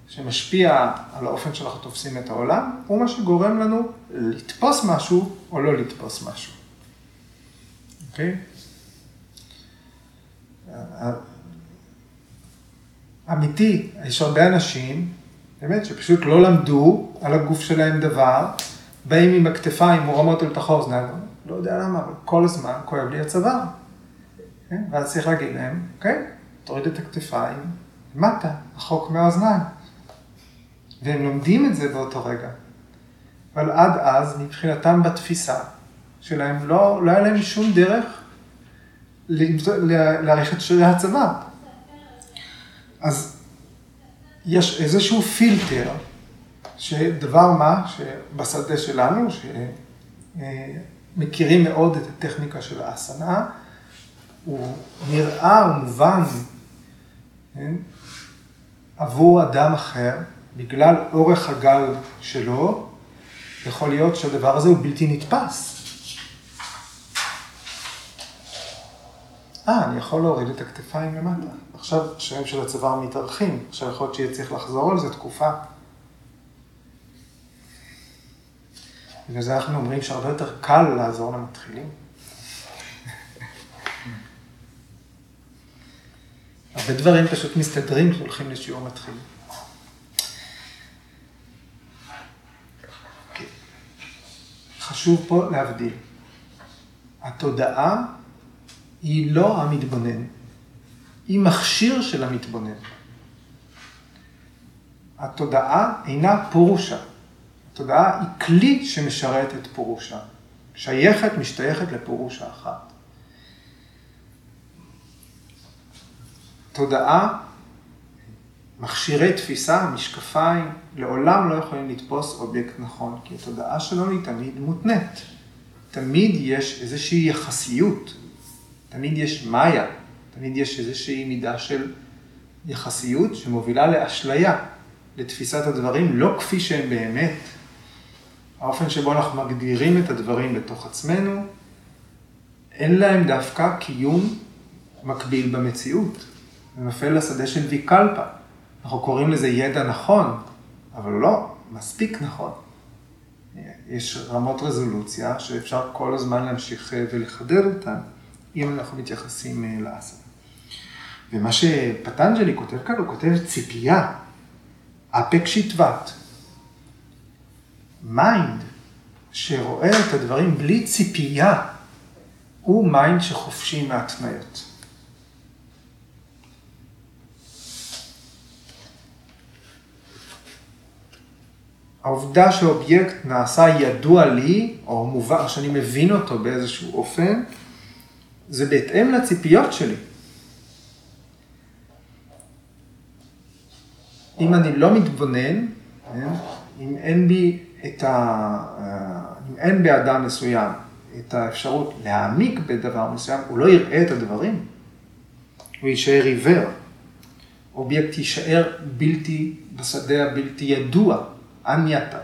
שמשפיע על האופן שאנחנו תופסים את העולם, הוא מה שגורם לנו לתפוס משהו או לא לתפוס משהו. אוקיי? אמיתי, יש הרבה אנשים, באמת, שפשוט לא למדו על הגוף שלהם דבר, באים עם הכתפיים מורמות אל תוך האוזניים, לא יודע למה, אבל כל הזמן כואב לי הצוואר. כן? ואז צריך להגיד להם, אוקיי, תוריד את הכתפיים למטה, רחוק מהאוזניים. והם לומדים את זה באותו רגע. אבל עד אז, מבחינתם בתפיסה שלהם, לא, לא היה להם שום דרך להעריך את שרירי הצבא. אז יש איזשהו פילטר, שדבר מה, שבשדה שלנו, שמכירים מאוד את הטכניקה של האסנה, הוא נראה, הוא מובן, כן? עבור אדם אחר, בגלל אורך הגל שלו, יכול להיות שהדבר הזה הוא בלתי נתפס. אה, אני יכול להוריד את הכתפיים למטה. עכשיו השרירים של הצוואר מתארחים, עכשיו יכול להיות שיהיה צריך לחזור על זה תקופה. בגלל זה אנחנו אומרים שהרבה יותר קל לעזור למתחילים. הרבה דברים פשוט מסתדרים כשהולכים לשיעור מתחיל. חשוב פה להבדיל. התודעה היא לא המתבונן, היא מכשיר של המתבונן. התודעה אינה פורושה. התודעה היא כלי שמשרת את פורושה. שייכת, משתייכת לפורושה אחת. תודעה, מכשירי תפיסה, משקפיים, לעולם לא יכולים לתפוס אובייקט נכון, כי התודעה שלנו היא תמיד מותנית. תמיד יש איזושהי יחסיות, תמיד יש מאיה, תמיד יש איזושהי מידה של יחסיות שמובילה לאשליה, לתפיסת הדברים לא כפי שהם באמת. האופן שבו אנחנו מגדירים את הדברים בתוך עצמנו, אין להם דווקא קיום מקביל במציאות. זה נופל לשדה של ויקלפה. אנחנו קוראים לזה ידע נכון, אבל לא מספיק נכון. יש רמות רזולוציה שאפשר כל הזמן להמשיך ולחדד אותן, אם אנחנו מתייחסים אה, לויאסה. ומה שפטנג'לי כותב כאן, הוא כותב ציפייה, אפקשיטבט. mind שרואה את הדברים בלי ציפייה, הוא mind שחופשי מהתניות. העובדה שאובייקט נעשה ידוע לי, או מובן, שאני מבין אותו באיזשהו אופן, זה בהתאם לציפיות שלי. אם אני לא מתבונן, כן, אם אין בי את ה... אם אין באדם מסוים את האפשרות להעמיק בדבר מסוים, הוא לא יראה את הדברים. הוא יישאר עיוור. אובייקט יישאר בלתי, בשדה הבלתי ידוע. אתה.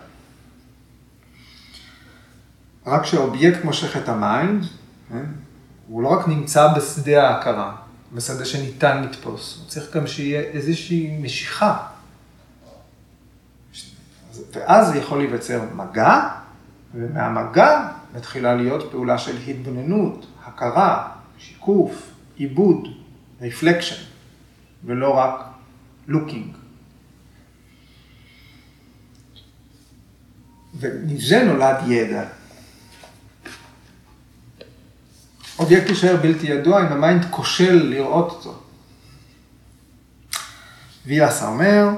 רק כשהאובייקט מושך את ה mind, כן, הוא לא רק נמצא בשדה ההכרה, בשדה שניתן לתפוס, הוא צריך גם שיהיה איזושהי משיכה. ואז יכול להיווצר מגע, ומהמגע מתחילה להיות פעולה של התבוננות, הכרה, שיקוף, עיבוד, reflection, ולא רק looking. ומזה נולד ידע. אובייקט יישאר בלתי ידוע אם ה mind כושל לראות אותו. ויאסה אומר,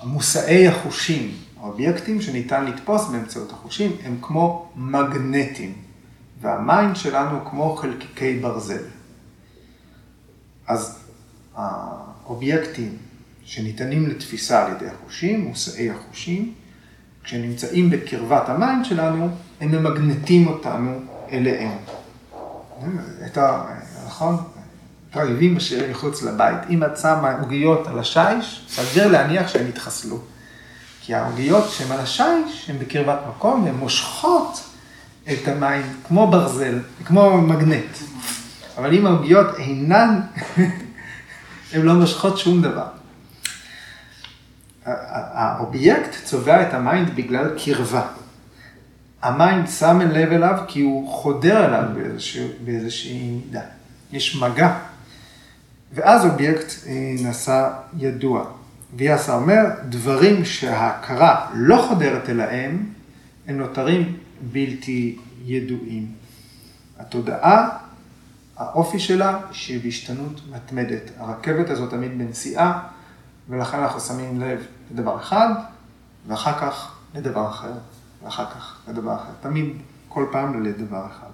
המושאי החושים, האובייקטים שניתן לתפוס באמצעות החושים, הם כמו מגנטים, וה mind שלנו כמו חלקיקי ברזל. אז האובייקטים שניתנים לתפיסה על ידי החושים, מושאי החושים, כשנמצאים בקרבת המים שלנו, הם ממגנטים אותנו אליהם. את ה... נכון? רעבים משאירים מחוץ לבית. אם את שמה עוגיות על השיש, סגר להניח שהם יתחסלו. כי העוגיות שהן על השיש, הן בקרבת מקום, והן מושכות את המים כמו ברזל, כמו מגנט. אבל אם העוגיות אינן, הן לא מושכות שום דבר. האובייקט צובע את ה mind בגלל קרבה. ה mind שם לב אליו כי הוא חודר אליו באיזושהי, באיזושהי מידה. יש מגע. ואז אובייקט אה, נעשה ידוע. ויאסה אומר, דברים שההכרה לא חודרת אליהם, הם נותרים בלתי ידועים. התודעה, האופי שלה, שהיא בהשתנות מתמדת. הרכבת הזאת תמיד בנסיעה, ולכן אנחנו שמים לב לדבר אחד, ואחר כך לדבר אחר, ואחר כך לדבר אחר. תמיד, כל פעם לדבר אחד.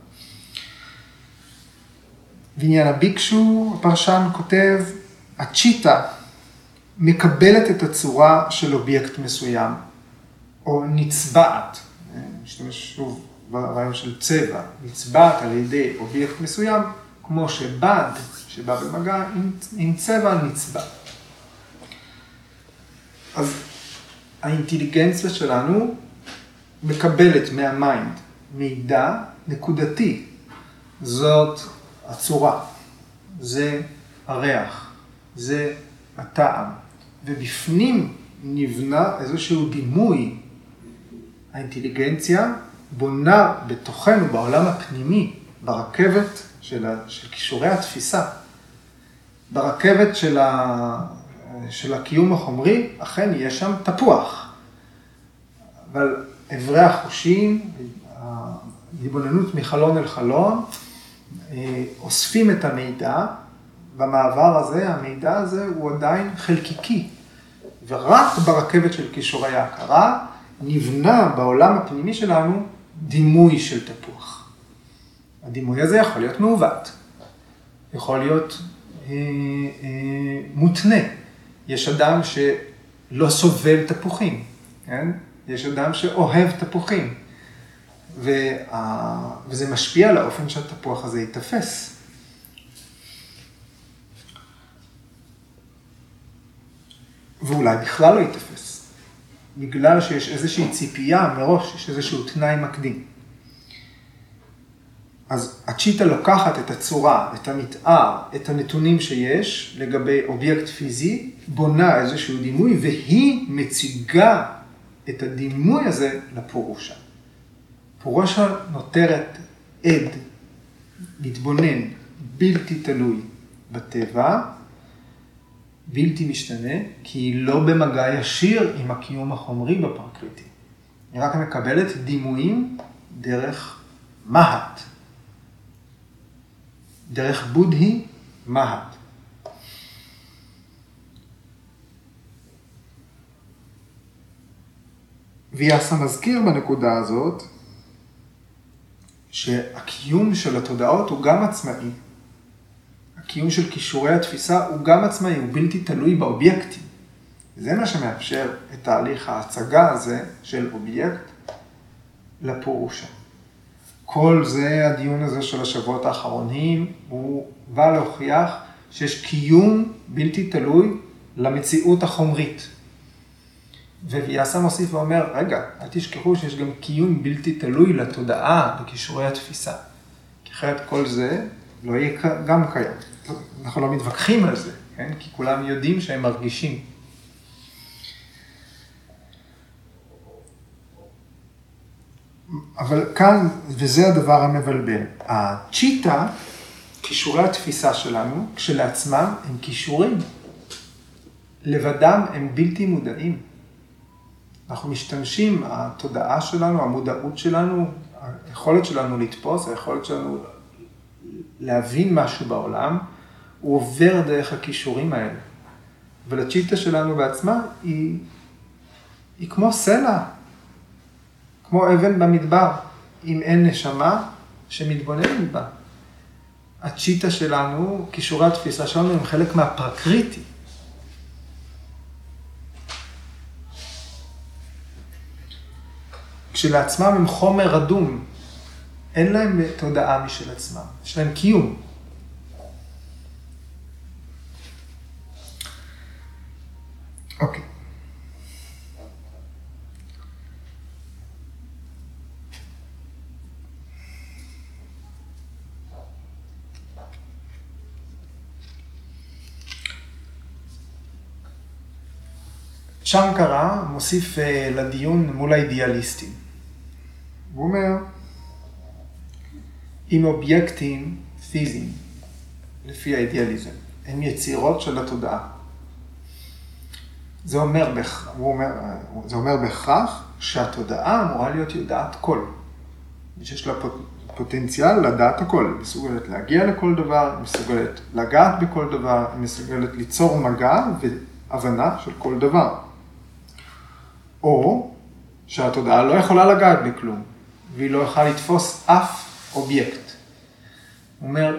ועניין הביקשו, הפרשן כותב, הצ'יטה מקבלת את הצורה של אובייקט מסוים, או נצבעת, נשתמש שוב ברעיון של צבע, נצבעת על ידי אובייקט מסוים, כמו שבד שבא במגע עם, עם צבע נצבע. אז האינטליגנציה שלנו מקבלת מה mind מידע נקודתי. זאת הצורה, זה הריח, זה הטעם, ובפנים נבנה איזשהו דימוי. האינטליגנציה בונה בתוכנו, בעולם הפנימי, ברכבת של, ה, של כישורי התפיסה, ברכבת של, ה, של הקיום החומרי, אכן יש שם תפוח. אבל אברי החושים, ההתבוננות מחלון אל חלון, אה, אוספים את המידע, במעבר הזה, המידע הזה הוא עדיין חלקיקי. ורק ברכבת של כישורי ההכרה נבנה בעולם הפנימי שלנו דימוי של תפוח. הדימוי הזה יכול להיות מעוות, יכול להיות אה, אה, מותנה. יש אדם שלא סובל תפוחים, כן? יש אדם שאוהב תפוחים. וה... וזה משפיע על האופן שהתפוח הזה ייתפס. ואולי בכלל לא ייתפס, בגלל שיש איזושהי ציפייה מראש, יש איזשהו תנאי מקדים. אז הצ'יטה לוקחת את הצורה, את המתאר, את הנתונים שיש לגבי אובייקט פיזי, בונה איזשהו דימוי, והיא מציגה את הדימוי הזה לפורושה. פורושה נותרת עד, מתבונן, בלתי תלוי בטבע, בלתי משתנה, כי היא לא במגע ישיר עם הקיום החומרי בפרקריטי. היא רק מקבלת דימויים דרך מהט. דרך בודהי מהט. ויאסה מזכיר בנקודה הזאת שהקיום של התודעות הוא גם עצמאי. הקיום של כישורי התפיסה הוא גם עצמאי, הוא בלתי תלוי באובייקטים. זה מה שמאפשר את תהליך ההצגה הזה של אובייקט לפורושה. כל זה, הדיון הזה של השבועות האחרונים, הוא בא להוכיח שיש קיום בלתי תלוי למציאות החומרית. וויאסה מוסיף ואומר, רגע, אל תשכחו שיש גם קיום בלתי תלוי לתודעה, לכישורי התפיסה. כי אחרת כל זה לא יהיה גם קיים. אנחנו לא מתווכחים על זה, כן? כי כולם יודעים שהם מרגישים. אבל כאן, וזה הדבר המבלבל, הצ'יטה, כישורי התפיסה שלנו, כשלעצמם הם כישורים. לבדם הם בלתי מודעים. אנחנו משתמשים, התודעה שלנו, המודעות שלנו, היכולת שלנו לתפוס, היכולת שלנו להבין משהו בעולם, הוא עובר דרך הכישורים האלה. ולצ'יטה שלנו בעצמה היא, היא כמו סלע, כמו אבן במדבר, אם אין נשמה שמתבוננת בה. הצ'יטה שלנו, כישורי התפיסה שלנו הם חלק מהפרקריטי. כשלעצמם הם חומר רדום, אין להם תודעה משל עצמם, יש להם קיום. אוקיי. צ'אנקרה מוסיף אה, לדיון מול האידיאליסטים. הוא אומר, אם אובייקטים פיזיים, לפי האידיאליזם, הם יצירות של התודעה. זה אומר, הוא אומר, זה אומר בהכרח שהתודעה אמורה להיות יודעת כל. שיש לה פוטנציאל לדעת הכל, היא מסוגלת להגיע לכל דבר, היא מסוגלת לגעת בכל דבר, היא מסוגלת ליצור מגע והבנה של כל דבר. או שהתודעה לא יכולה לגעת בכלום, והיא לא יכולה לתפוס אף אובייקט. הוא אומר,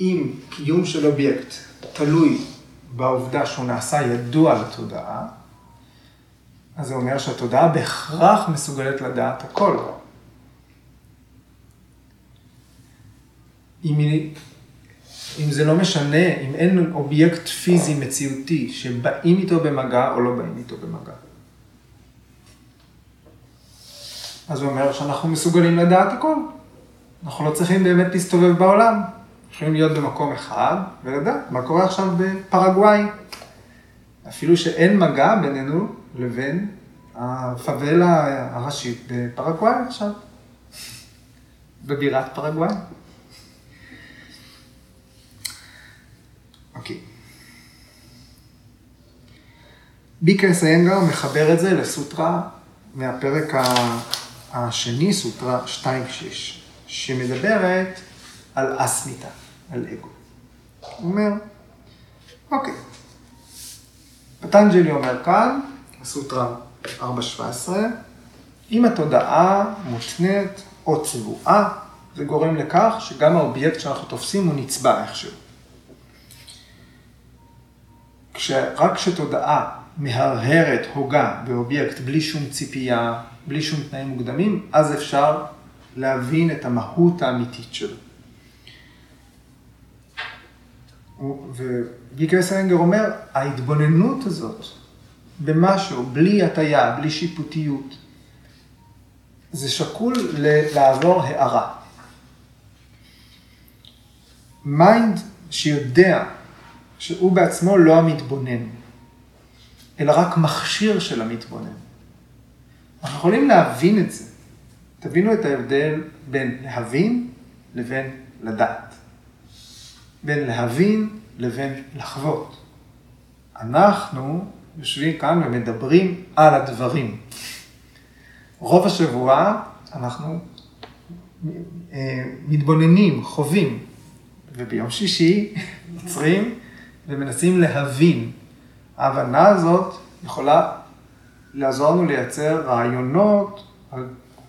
אם קיום של אובייקט תלוי בעובדה שהוא נעשה ידוע לתודעה, אז זה אומר שהתודעה בהכרח מסוגלת לדעת הכל. אם, אם זה לא משנה, אם אין אובייקט פיזי מציאותי שבאים איתו במגע או לא באים איתו במגע. אז הוא אומר שאנחנו מסוגלים לדעת הכל. אנחנו לא צריכים באמת להסתובב בעולם. יכולים להיות במקום אחד ולדעת מה קורה עכשיו בפרגוואי. אפילו שאין מגע בינינו לבין הפאבלה הראשית בפרגוואי עכשיו, בבירת פרגוואי. אוקיי. ביקר סיינגר מחבר את זה לסוטרה מהפרק השני, סוטרה 2.6, שמדברת על אסמיתה, על אגו. הוא אומר, אוקיי, פטנג'לי אומר כאן, הסוטרה 4.17, אם התודעה מותנית או צבועה, זה גורם לכך שגם האובייקט שאנחנו תופסים הוא נצבע איכשהו. כשרק כשתודעה מהרהרת, הוגה באובייקט בלי שום ציפייה, בלי שום תנאים מוקדמים, אז אפשר להבין את המהות האמיתית שלו. ובי.קיי.אס איינגר אומר, ההתבוננות הזאת במשהו, בלי הטיה, בלי שיפוטיות, זה שקול לעבור הארה. mind שיודע שהוא בעצמו לא המתבונן, אלא רק מכשיר של המתבונן. אנחנו יכולים להבין את זה. תבינו את ההבדל בין להבין לבין לדעת. בין להבין לבין לחוות. אנחנו יושבים כאן ומדברים על הדברים. רוב השבוע אנחנו אה, מתבוננים, חווים, וביום שישי עוצרים ומנסים להבין. ההבנה הזאת יכולה לעזור לנו לייצר רעיונות,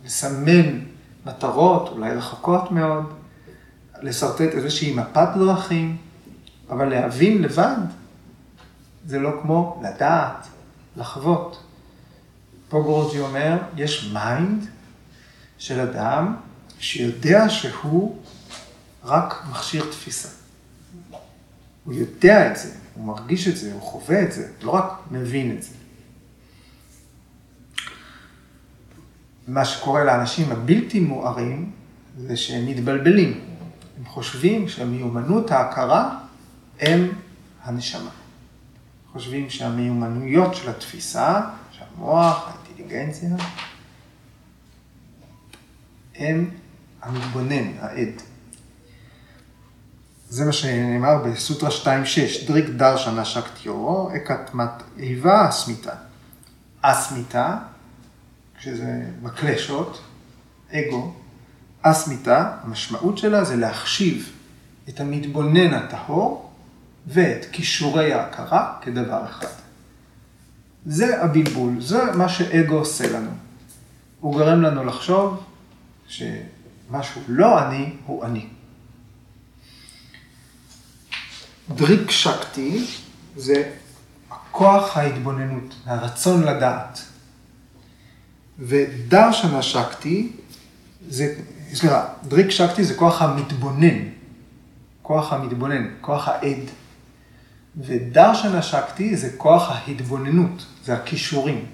לסמן מטרות, אולי רחוקות מאוד, לשרטט איזושהי מפת דרכים, אבל להבין לבד זה לא כמו לדעת, לחוות. פה גורוג'י אומר, יש mind של אדם שיודע שהוא רק מכשיר תפיסה. הוא יודע את זה, הוא מרגיש את זה, הוא חווה את זה, לא רק מבין את זה. מה שקורה לאנשים הבלתי מוארים זה שהם מתבלבלים. הם חושבים שהמיומנות ההכרה הם הנשמה. חושבים שהמיומנויות של התפיסה, שהמוח, האינטליגנציה, הם המתבונן, העד. זה מה שנאמר בסוטרה 2.6, דריק דרשנה שקטיורו, אקתמת איבה אסמיתה. אסמיתה, כשזה מקלשות, אגו, אסמיתה, המשמעות שלה זה להחשיב את המתבונן הטהור ואת כישורי ההכרה כדבר אחד. זה הבלבול, זה מה שאגו עושה לנו. הוא גורם לנו לחשוב שמשהו לא אני, הוא אני. דריק שקטי זה הכוח ההתבוננות, הרצון לדעת. ודרשנה שקטי זה, סליחה, דריק שקטי זה כוח המתבונן, כוח המתבונן, כוח העד. ודרשנה שקטי זה כוח ההתבוננות, זה הכישורים.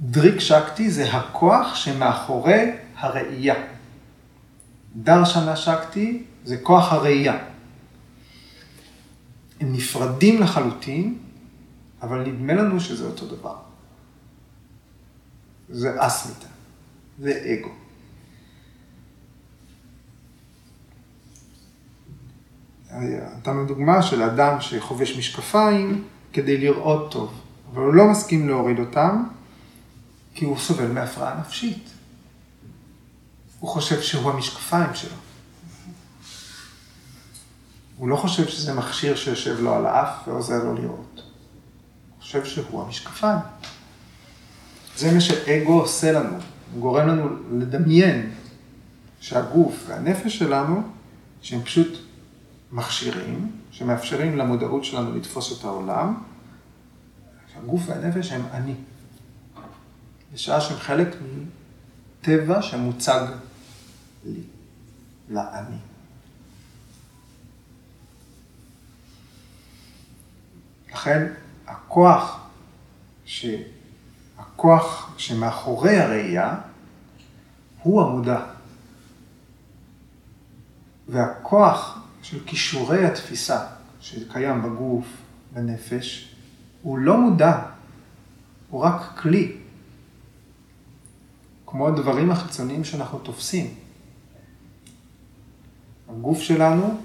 דריק שקטי זה הכוח שמאחורי הראייה. דרשנה שקטי זה כוח הראייה. הם נפרדים לחלוטין, אבל נדמה לנו שזה אותו דבר. זה אסמיתה, זה אגו. נתנו דוגמה של אדם שחובש משקפיים כדי לראות טוב, אבל הוא לא מסכים להוריד אותם, כי הוא סובל מהפרעה נפשית. הוא חושב שהוא המשקפיים שלו. הוא לא חושב שזה מכשיר שיושב לו על האף ועוזר לו לראות. הוא חושב שהוא המשקפיים. זה מה שאגו עושה לנו, הוא גורם לנו לדמיין שהגוף והנפש שלנו, שהם פשוט מכשירים, שמאפשרים למודעות שלנו לתפוס את העולם, שהגוף והנפש הם אני. בשעה שהם חלק מטבע שמוצג לי, לאני. לכן הכוח, ש... הכוח שמאחורי הראייה הוא המודע. והכוח של כישורי התפיסה שקיים בגוף, בנפש, הוא לא מודע, הוא רק כלי. כמו הדברים החיצוניים שאנחנו תופסים. הגוף שלנו,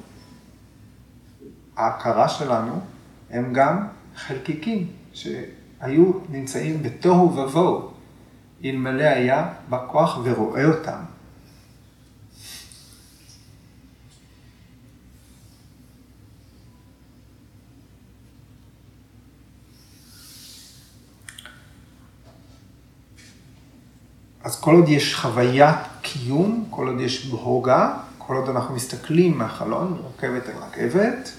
ההכרה שלנו, הם גם חלקיקים שהיו נמצאים בתוהו ובוהו, אלמלא היה בכוח ורואה אותם. אז כל עוד יש חוויית קיום, כל עוד יש בהוגה, כל עוד אנחנו מסתכלים מהחלון, רכבת אל רכבת,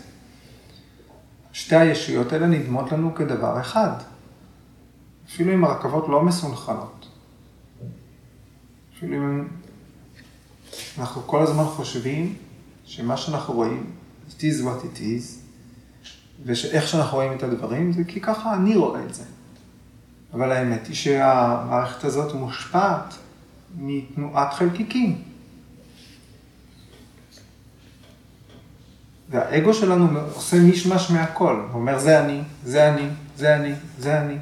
שתי הישויות האלה נדמות לנו כדבר אחד. אפילו אם הרכבות לא מסונכרנות. אפילו אם אנחנו כל הזמן חושבים שמה שאנחנו רואים, it is what it is, ושאיך שאנחנו רואים את הדברים זה כי ככה אני רואה את זה. אבל האמת היא שהמערכת הזאת מושפעת מתנועת חלקיקים. והאגו שלנו עושה מישמש מהכל, הוא אומר זה אני, זה אני, זה אני, זה אני.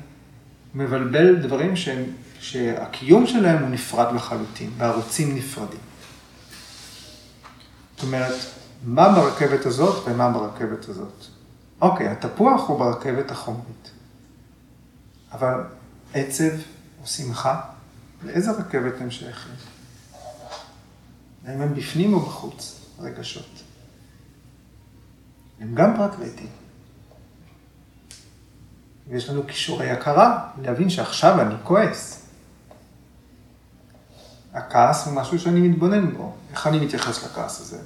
מבלבל דברים שהם, שהקיום שלהם הוא נפרד לחלוטין, בערוצים נפרדים. זאת אומרת, מה ברכבת הזאת ומה ברכבת הזאת. אוקיי, התפוח הוא ברכבת החומרית, אבל עצב או שמחה, לאיזה רכבת הם שייכים? האם הם בפנים או בחוץ, רגשות? הם גם פרקריטיים. ויש לנו כישורי הכרה, להבין שעכשיו אני כועס. הכעס הוא משהו שאני מתבונן בו. איך אני מתייחס לכעס הזה?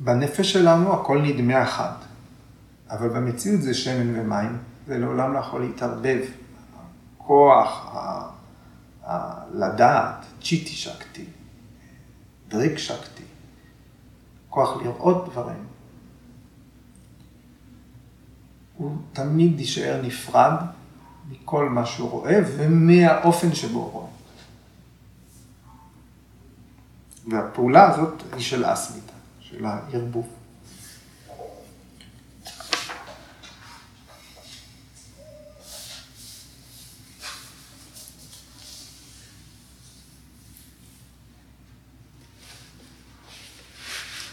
בנפש שלנו הכל נדמה אחד, אבל במציאות זה שמן ומים, זה לעולם לא יכול להתערבב. הכוח, ה... ה... לדעת, צ'יטי שקטי, דריק שקטי, כוח לראות דברים, הוא תמיד יישאר נפרד מכל מה שהוא רואה ומהאופן שבו הוא רואה. והפעולה הזאת היא של אסמיתה, של הערבוב.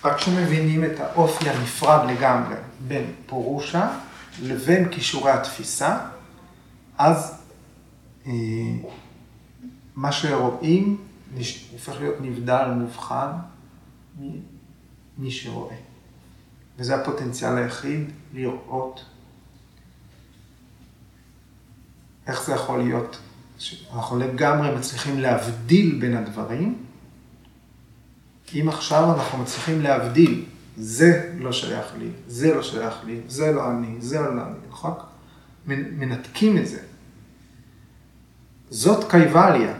רק כשמבינים את האופי הנפרד לגמרי בין פורושה לבין כישורי התפיסה, אז אה, מה שרואים הופך להיות נבדל, מובחן, ממי שרואה. וזה הפוטנציאל היחיד, לראות איך זה יכול להיות. אנחנו לגמרי מצליחים להבדיל בין הדברים, אם עכשיו אנחנו מצליחים להבדיל, זה לא שייך לי, זה לא שייך לי, זה לא אני, זה לא אני, נכון? מנתקים את זה. זאת קייבליה.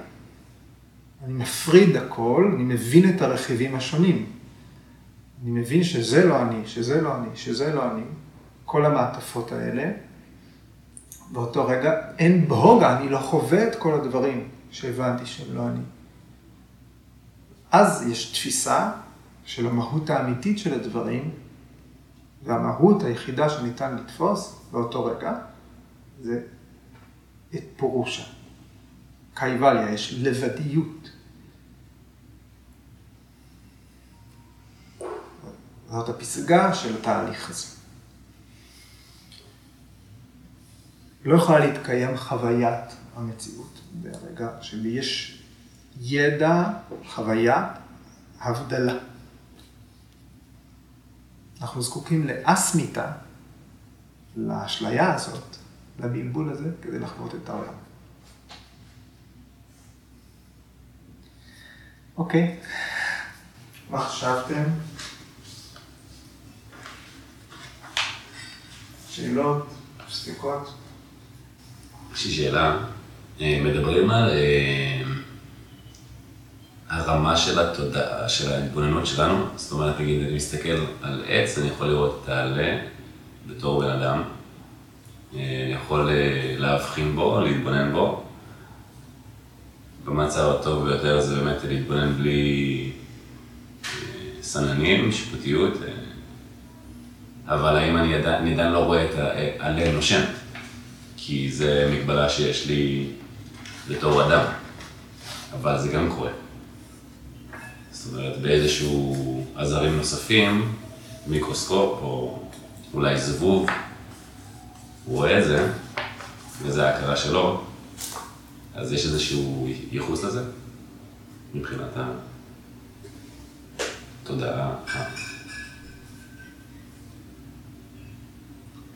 אני מפריד הכל, אני מבין את הרכיבים השונים. אני מבין שזה לא אני, שזה לא אני, שזה לא אני, כל המעטפות האלה. באותו רגע אין בהוגה, אני לא חווה את כל הדברים שהבנתי שהם לא אני. אז יש תפיסה של המהות האמיתית של הדברים, והמהות היחידה שניתן לתפוס באותו רגע, זה את פורושה. קייבליה, יש לבדיות. זאת הפסגה של התהליך הזה. לא יכולה להתקיים חוויית המציאות ברגע שיש ידע, חוויה, הבדלה. אנחנו זקוקים לאסמיתה, לאשליה הזאת, לבלבול הזה, כדי לחוות את העולם. אוקיי, מה חשבתם? שאלות, ספקות?
יש לי שאלה. אה, מדברים על אה, הרמה של התודעה, של ההתבוננות שלנו. זאת אומרת, נגיד, אני מסתכל על עץ, אני יכול לראות את העלה בתור בן אדם. אה, אני יכול אה, להבחין בו, להתבונן בו. במצב הטוב ביותר זה באמת להתבונן בלי אה, סננים, שיפוטיות. אבל האם אני עדיין לא רואה את העלה נושם? כי זה מגבלה שיש לי בתור אדם. אבל זה גם קורה. אומרת, באיזשהו עזרים נוספים, מיקרוסקופ או אולי זבוב, הוא רואה את זה, וזה ההכרה שלו, אז יש איזשהו ייחוס לזה, מבחינת התודעה.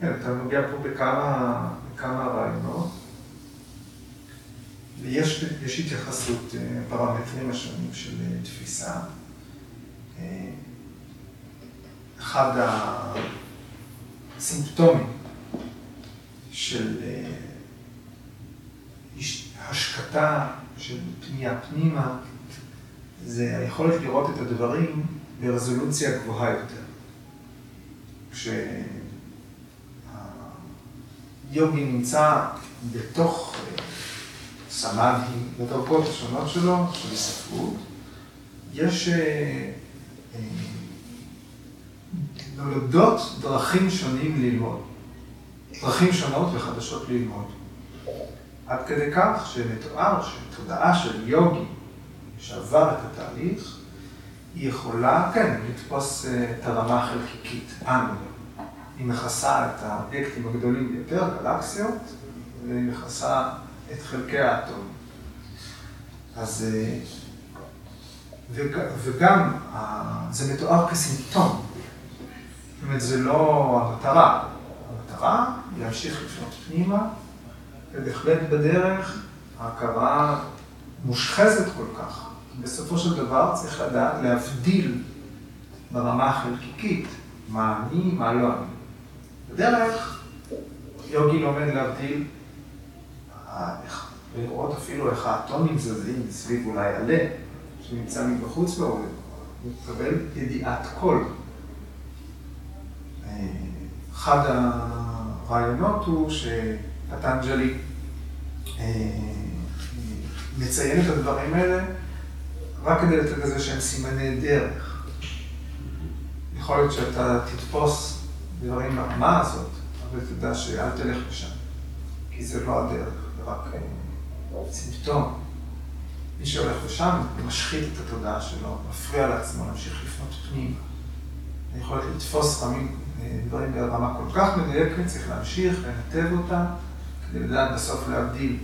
כן, אתה נוגע פה בכמה, בכמה רעיונות. ויש התייחסות אה, השונים של אה, תפיסה. אה, אחד הסימפטומים של השקטה, של פנייה פנימה, זה היכולת לראות את הדברים ברזולוציה גבוהה יותר. כשהיוגי נמצא בתוך סמאדי, בדרגות השונות שלו, של היספרות. יש אה, אה, נולדות דרכים שונים ללמוד, דרכים שונות וחדשות ללמוד. עד כדי כך שמתואר שתודעה של יוגי שעבר את התהליך, היא יכולה, כן, לתפוס אה, את הרמה החלקיקית, אנו. היא מכסה את האובייקטים הגדולים ביותר, גלקסיות, והיא מכסה את חלקי האטום. אז, אה, וגם, זה מתואר כסימפטום. זאת אומרת, זה לא המטרה. המטרה היא להמשיך לפנות פנימה, ובהחלט בדרך ההכרה מושחזת כל כך. בסופו של דבר צריך לדעת להבדיל ברמה החלקיקית מה אני, מה לא אני. בדרך, יוגי לומד להבדיל, לראות אפילו איך האטומים זזים סביב אולי עלה, שנמצא מבחוץ והוא מקבל ידיעת קול. אחד הרעיונות הוא שפטנג'לי אה, מציין את הדברים האלה רק כדי לתת לזה שהם סימני דרך. יכול להיות שאתה תתפוס דברים ברמה הזאת, אבל תדע שאל תלך לשם, כי זה לא הדרך, רק אה, סימפטום. מי שהולך לשם משחית את התודעה שלו, מפריע לעצמו להמשיך לפנות פנימה. יכול לתפוס רמים, אה, דברים ברמה כל כך מדויקת, צריך להמשיך, לנתב אותם, כדי לדעת בסוף להבדיל.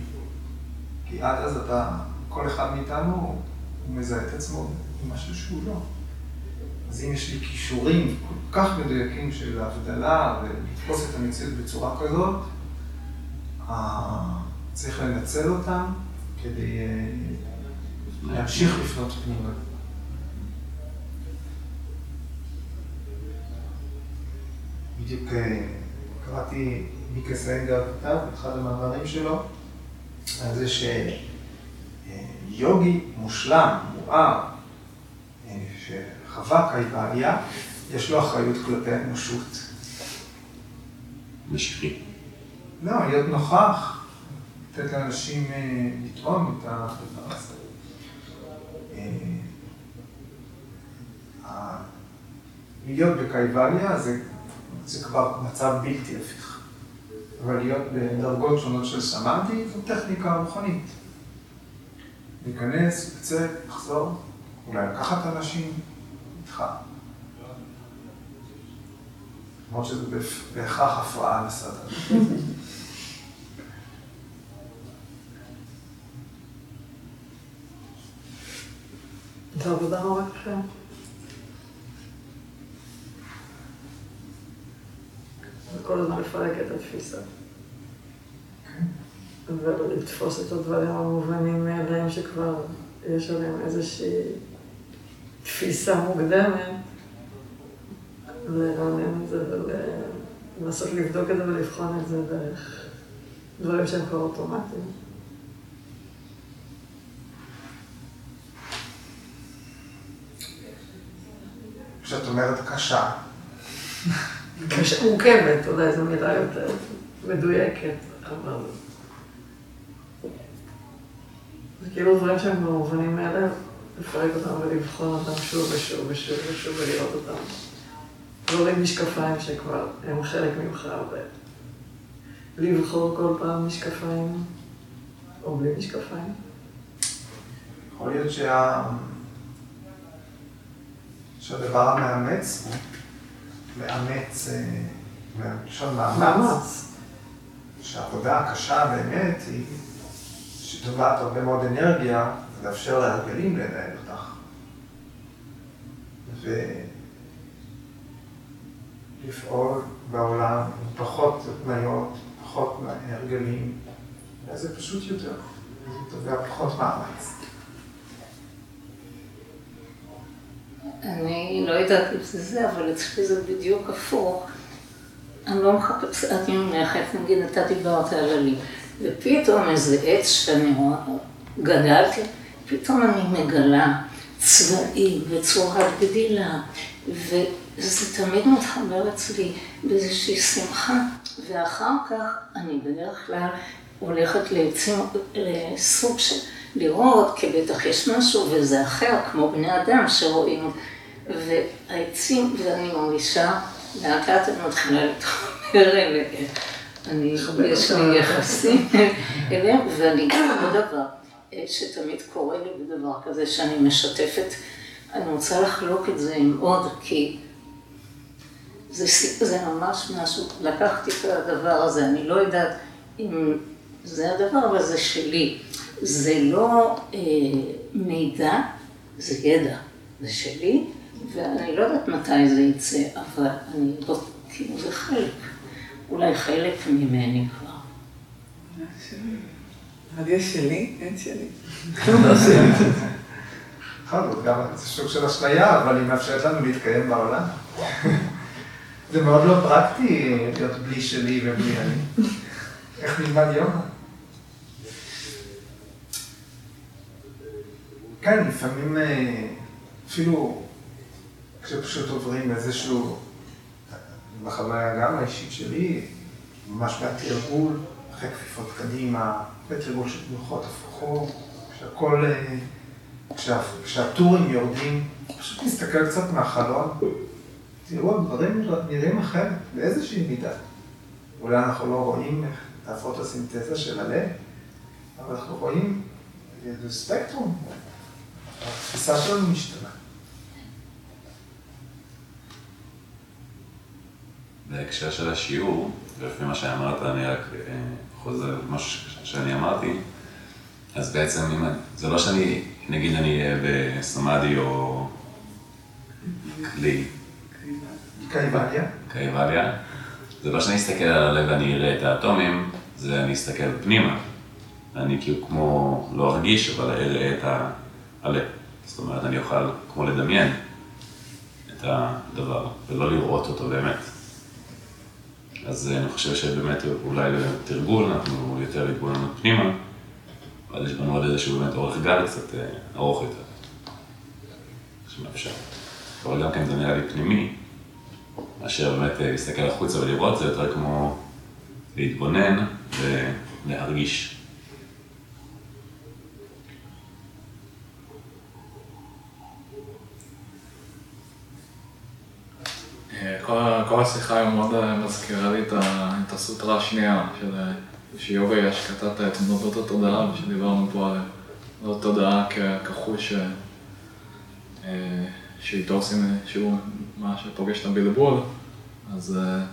כי עד אז אתה, כל אחד מאיתנו, הוא מזהה את עצמו עם משהו שהוא לא. אז אם יש לי כישורים כל כך מדויקים של ההבדלה ולתפוס את המציאות בצורה כזאת, אה, צריך לנצל אותם כדי אה, להמשיך לפנות פנימה. בדיוק אה, קראתי מיקה סיינגר כתב, אחד המאמרים שלו, על זה שיוגי מושלם, מואר, שחווה קייבליה, יש לו אחריות כלפי האנושות.
משיחי.
לא, להיות נוכח, לתת לאנשים אה, לטעון את הדבר הזה. אה, להיות בקייבליה זה, זה כבר מצב בלתי הפיך. אבל להיות בדרגות שונות של סמנטי זו טכניקה רוחנית. להיכנס, לצאת, לחזור, אולי לקחת אנשים איתך. למרות שזה בהכרח הפרעה לסדר.
זו עבודה נורא קשה. וכל הזמן לפרק את התפיסה. ולתפוס את הדברים המובנים מאליהם שכבר יש עליהם איזושהי תפיסה מוקדמת, ולרענן את זה ולנסות לבדוק את זה ולבחון את זה דרך דברים שהם כבר אוטומטיים.
כשאת אומרת קשה.
קשה, מורכבת, אולי זו מילה יותר מדויקת, אבל... זה כאילו דברים שהם מובנים מאליהם, לפרק אותם ולבחון אותם שוב ושוב ושוב ושוב ולראות אותם. דברים משקפיים שכבר הם חלק ממך, ולבחור כל פעם משקפיים, או בלי משקפיים.
יכול להיות שה... שהדבר המאמץ הוא מאמץ, מלשון מאמץ, שהעבודה הקשה באמת היא שטובעת הרבה מאוד אנרגיה, ולאפשר להרגלים לנהל אותך. ולפעול בעולם עם פחות התניות, פחות הרגלים, וזה פשוט יותר, זה תובע פחות מאמץ.
אני לא יודעת אם זה זה, אבל אצלי זה בדיוק הפוך. אני לא מחפשת, אני מונחת, נגיד אתה דיברת על עלי, ופתאום איזה עץ שאני רואה, גדלתי, פתאום אני מגלה צבעים וצורת גדילה, וזה תמיד מתחבר אצלי באיזושהי שמחה, ואחר כך אני בדרך כלל הולכת לסוג של לראות, כי בטח יש משהו וזה אחר, כמו בני אדם שרואים, והעצים, ואני מרגישה, לאט לאט אני מתחילה להתחבר אליהם. אני, יש לי יחסים אליהם, ואני גם עוד דבר, שתמיד קורה לי בדבר כזה, שאני משתפת, אני רוצה לחלוק את זה עם עוד, כי זה, זה ממש משהו, לקחתי את הדבר הזה, אני לא יודעת אם זה הדבר, אבל זה שלי. זה לא אה, מידע, זה ידע, זה שלי, ואני לא יודעת מתי זה יצא, אבל אני לא, כאילו זה חלק, אולי חלק ממני כבר.
אבל יש שלי, אין שלי.
נכון, גם זה סוג של אשליה, אבל היא מאפשרת לנו להתקיים בעולם. זה מאוד לא פרקטי להיות בלי שלי ובלי אני. איך נלמד יום? כן, לפעמים אה, אפילו כשפשוט עוברים איזשהו, בחוויה גם האישית שלי, ממש בתרגול, אחרי כפיפות קדימה, בתרגול של תנוחות הפוכו, כשהכל, אה, כשה, כשהטורים יורדים, פשוט נסתכל קצת מהחלון, תראו, הדברים נראים אחרת, באיזושהי מידה. אולי אנחנו לא רואים את הפוטוסינתזה של הלב, אבל אנחנו רואים, זה ספקטרום, התפיסה שלנו משתנה.
בהקשר של השיעור, ולפי מה שאמרת, אני רק אה, חוזר למשהו שאני אמרתי, אז בעצם, אם, זה לא שאני, נגיד אני אהיה בסמאדי או כלי.
קייבליה.
קייבליה. זה לא שאני אסתכל על הלב ואני אראה את האטומים, זה אני אסתכל פנימה. אני כאילו כמו, לא ארגיש, אבל אראה את הלב. זאת אומרת, אני אוכל כמו לדמיין את הדבר, ולא לראות אותו באמת. אז אני חושב שבאמת אולי לתרגול אנחנו יותר התבוננות פנימה, אבל יש לנו עוד איזשהו באמת אורך גל קצת אה, ארוך יותר, שמאפשר. אבל גם כן זה נראה לי פנימי, מאשר באמת אה, להסתכל החוצה ולראות, זה יותר כמו להתבונן ולהרגיש.
כל השיחה היום מאוד אה, מזכירה לי את הסוטרה השנייה, של שיוגה יש קטעת את תנודות התודעה, ושדיברנו פה על התודעה כחוש אה, שאיתו עושים, שהוא מה שפוגש את הבלבול, אז אה,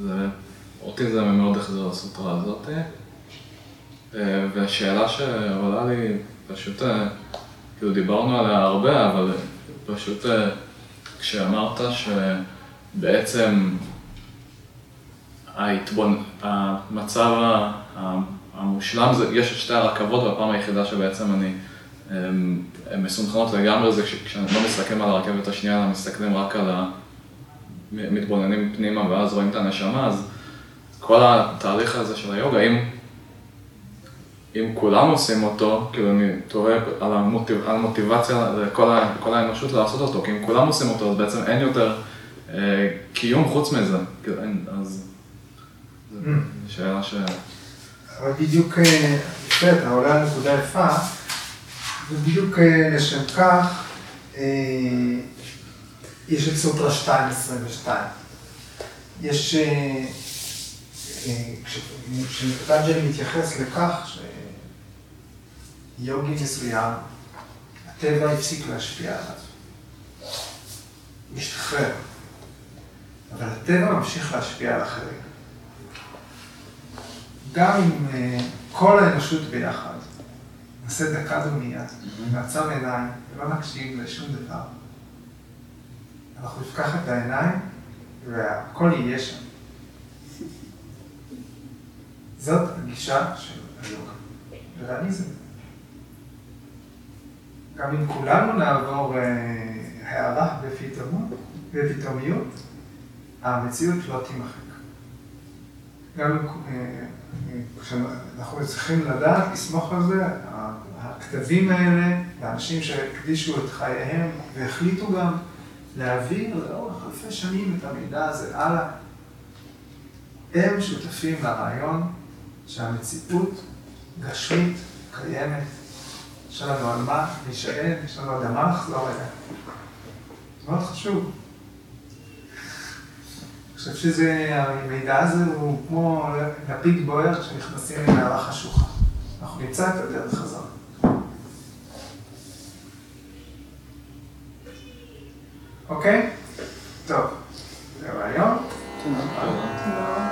זה, אותי זה מאוד החזיר לסוטרה הזאת. והשאלה שעולה לי, פשוט, כאילו דיברנו עליה הרבה, אבל פשוט כשאמרת שבעצם ההתבונ... המצב המושלם, זה, יש את שתי הרכבות והפעם היחידה שבעצם אני הן מסונכרנות לגמרי זה כשאני לא מסתכלים על הרכבת השנייה, אלא מסתכלים רק על ה... מתבוננים פנימה ואז רואים את הנשמה, אז כל התהליך הזה של היוגה, אם אם כולם עושים אותו, כאילו אני תוהה על, המוטיב, על המוטיבציה לכל האנושות לעשות אותו, כי אם כולם עושים אותו, אז בעצם אין יותר אה, קיום חוץ מזה. כאילו, אז זו mm. שאלה ש...
אבל בדיוק, אה, יפה, אתה עולה על נקודה יפה, ובדיוק אה, לשם כך, אה, יש את סוטרה 2.22. יש, כשפטנג'לי מתייחס לכך, יוגי מסוים, הטבע הפסיק להשפיע עליו. משתחרר. אבל הטבע ממשיך להשפיע על אחרים. גם אם uh, כל האנושות ביחד נעשה דקה דומייה, נעצום עיניים ולא נקשיב לשום דבר, אנחנו נפקח את העיניים והכל יהיה שם. זאת הגישה של היוגה. וריאליזם. גם אם כולנו נעבור אה, הערה בפתאומיות, המציאות לא תימחק. גם אם אה, אנחנו צריכים לדעת, לסמוך על זה, הכתבים האלה, לאנשים שהקדישו את חייהם והחליטו גם להעביר לאורך אלפי שנים את המידע הזה הלאה, הם שותפים לרעיון שהמציאות גשמית, קיימת, יש לנו על מה להישאל, יש לנו אדמה לחזור אליה. זה מאוד חשוב. אני חושב שזה, המידע הזה הוא כמו לפיד בוער כשנכנסים למערה חשוכה. אנחנו נמצא את הדרך הזאת. אוקיי? טוב, זה רעיון.
תודה.
לא,